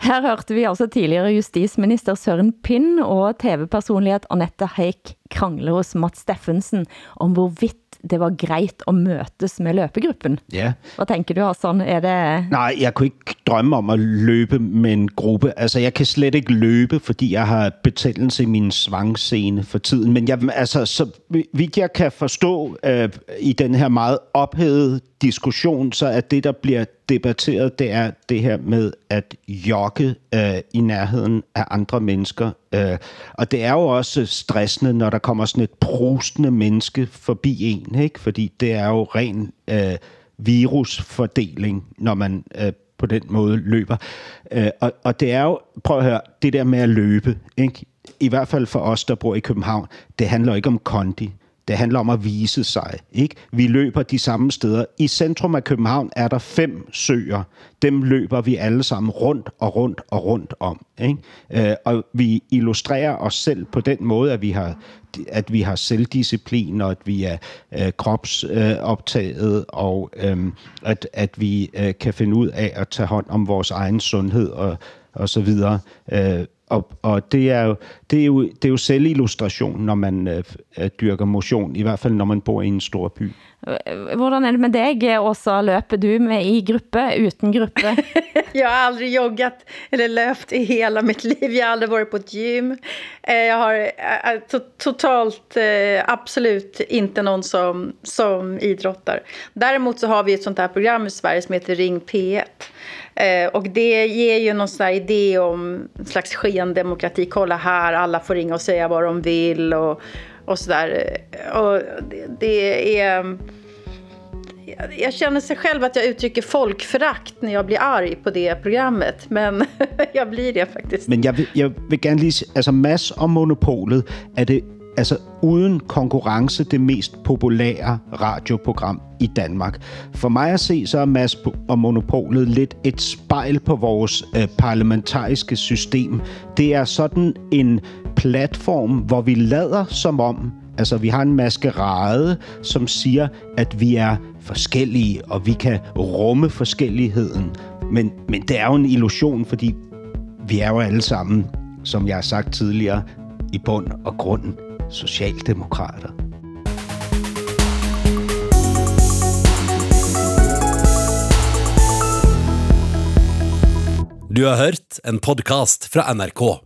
Her hørte vi altså tidligere justisminister Søren Pind og tv-personlighed Annette Heik krangle hos Mats Steffensen om hvorvidt det var greit at møtes med løbegruppen. Ja. Hvad tænker du, Hassan? Er det... Nej, jeg kunne ikke drømme om at løbe med en gruppe. Altså, jeg kan slet ikke løbe, fordi jeg har betændelse i min svangscene for tiden. Men jeg, altså, så vidt jeg kan forstå øh, i den her meget ophedede diskussion, så er det, der bliver debatteret, det er det her med at jogge øh, i nærheden af andre mennesker. Øh, og det er jo også stressende, når der kommer sådan et prustende menneske forbi en, ikke? fordi det er jo ren øh, virusfordeling, når man øh, på den måde løber. Øh, og, og det er jo, prøv at høre, det der med at løbe, ikke? i hvert fald for os, der bor i København, det handler ikke om kondi. Det handler om at vise sig. Ikke? Vi løber de samme steder. I centrum af København er der fem søer. Dem løber vi alle sammen rundt og rundt og rundt om. Ikke? Øh, og vi illustrerer os selv på den måde, at vi har at vi har selvdisciplin, og at vi er øh, kropsoptaget, øh, og øh, at, at vi øh, kan finde ud af at tage hånd om vores egen sundhed og, og så videre. Øh, og, og det er jo, det er jo, det er jo selvillustration, når man øh, øh, dyrker motion, i hvert fald når man bor i en stor by. Hvordan er det med dig, Åsa? Løper du med i gruppe, uten gruppe? jag har aldrig joggat eller löpt i hela mitt liv. Jag har aldrig varit på ett gym. Eh, jag har eh, eh, totalt eh, absolut inte någon som, som idrottar. Däremot så har vi ett sånt här program i Sverige som heter Ring P1. Eh, och det ger ju någon sån idé om en slags skendemokrati. Kolla här, alla får ringa och säga vad de vill och, och sådär. Och det, det är... Jag känner sig själv att jag uttrycker folkförakt när jag blir arg på det programmet, men jag blir det faktiskt. Men jag vill, jag vill gerne lige, altså Mass og Monopolet, er det altså uden konkurrence det mest populære radioprogram i Danmark. For mig at se, så er Mads og Monopolet lidt et spejl på vores øh, parlamentariske system. Det er sådan en platform, hvor vi lader som om, altså vi har en maskerade, som siger, at vi er forskellige, og vi kan rumme forskelligheden. Men, men det er jo en illusion, fordi vi er jo alle sammen, som jeg har sagt tidligere, i bund og grund socialdemokrater. Du har hørt en podcast fra NRK.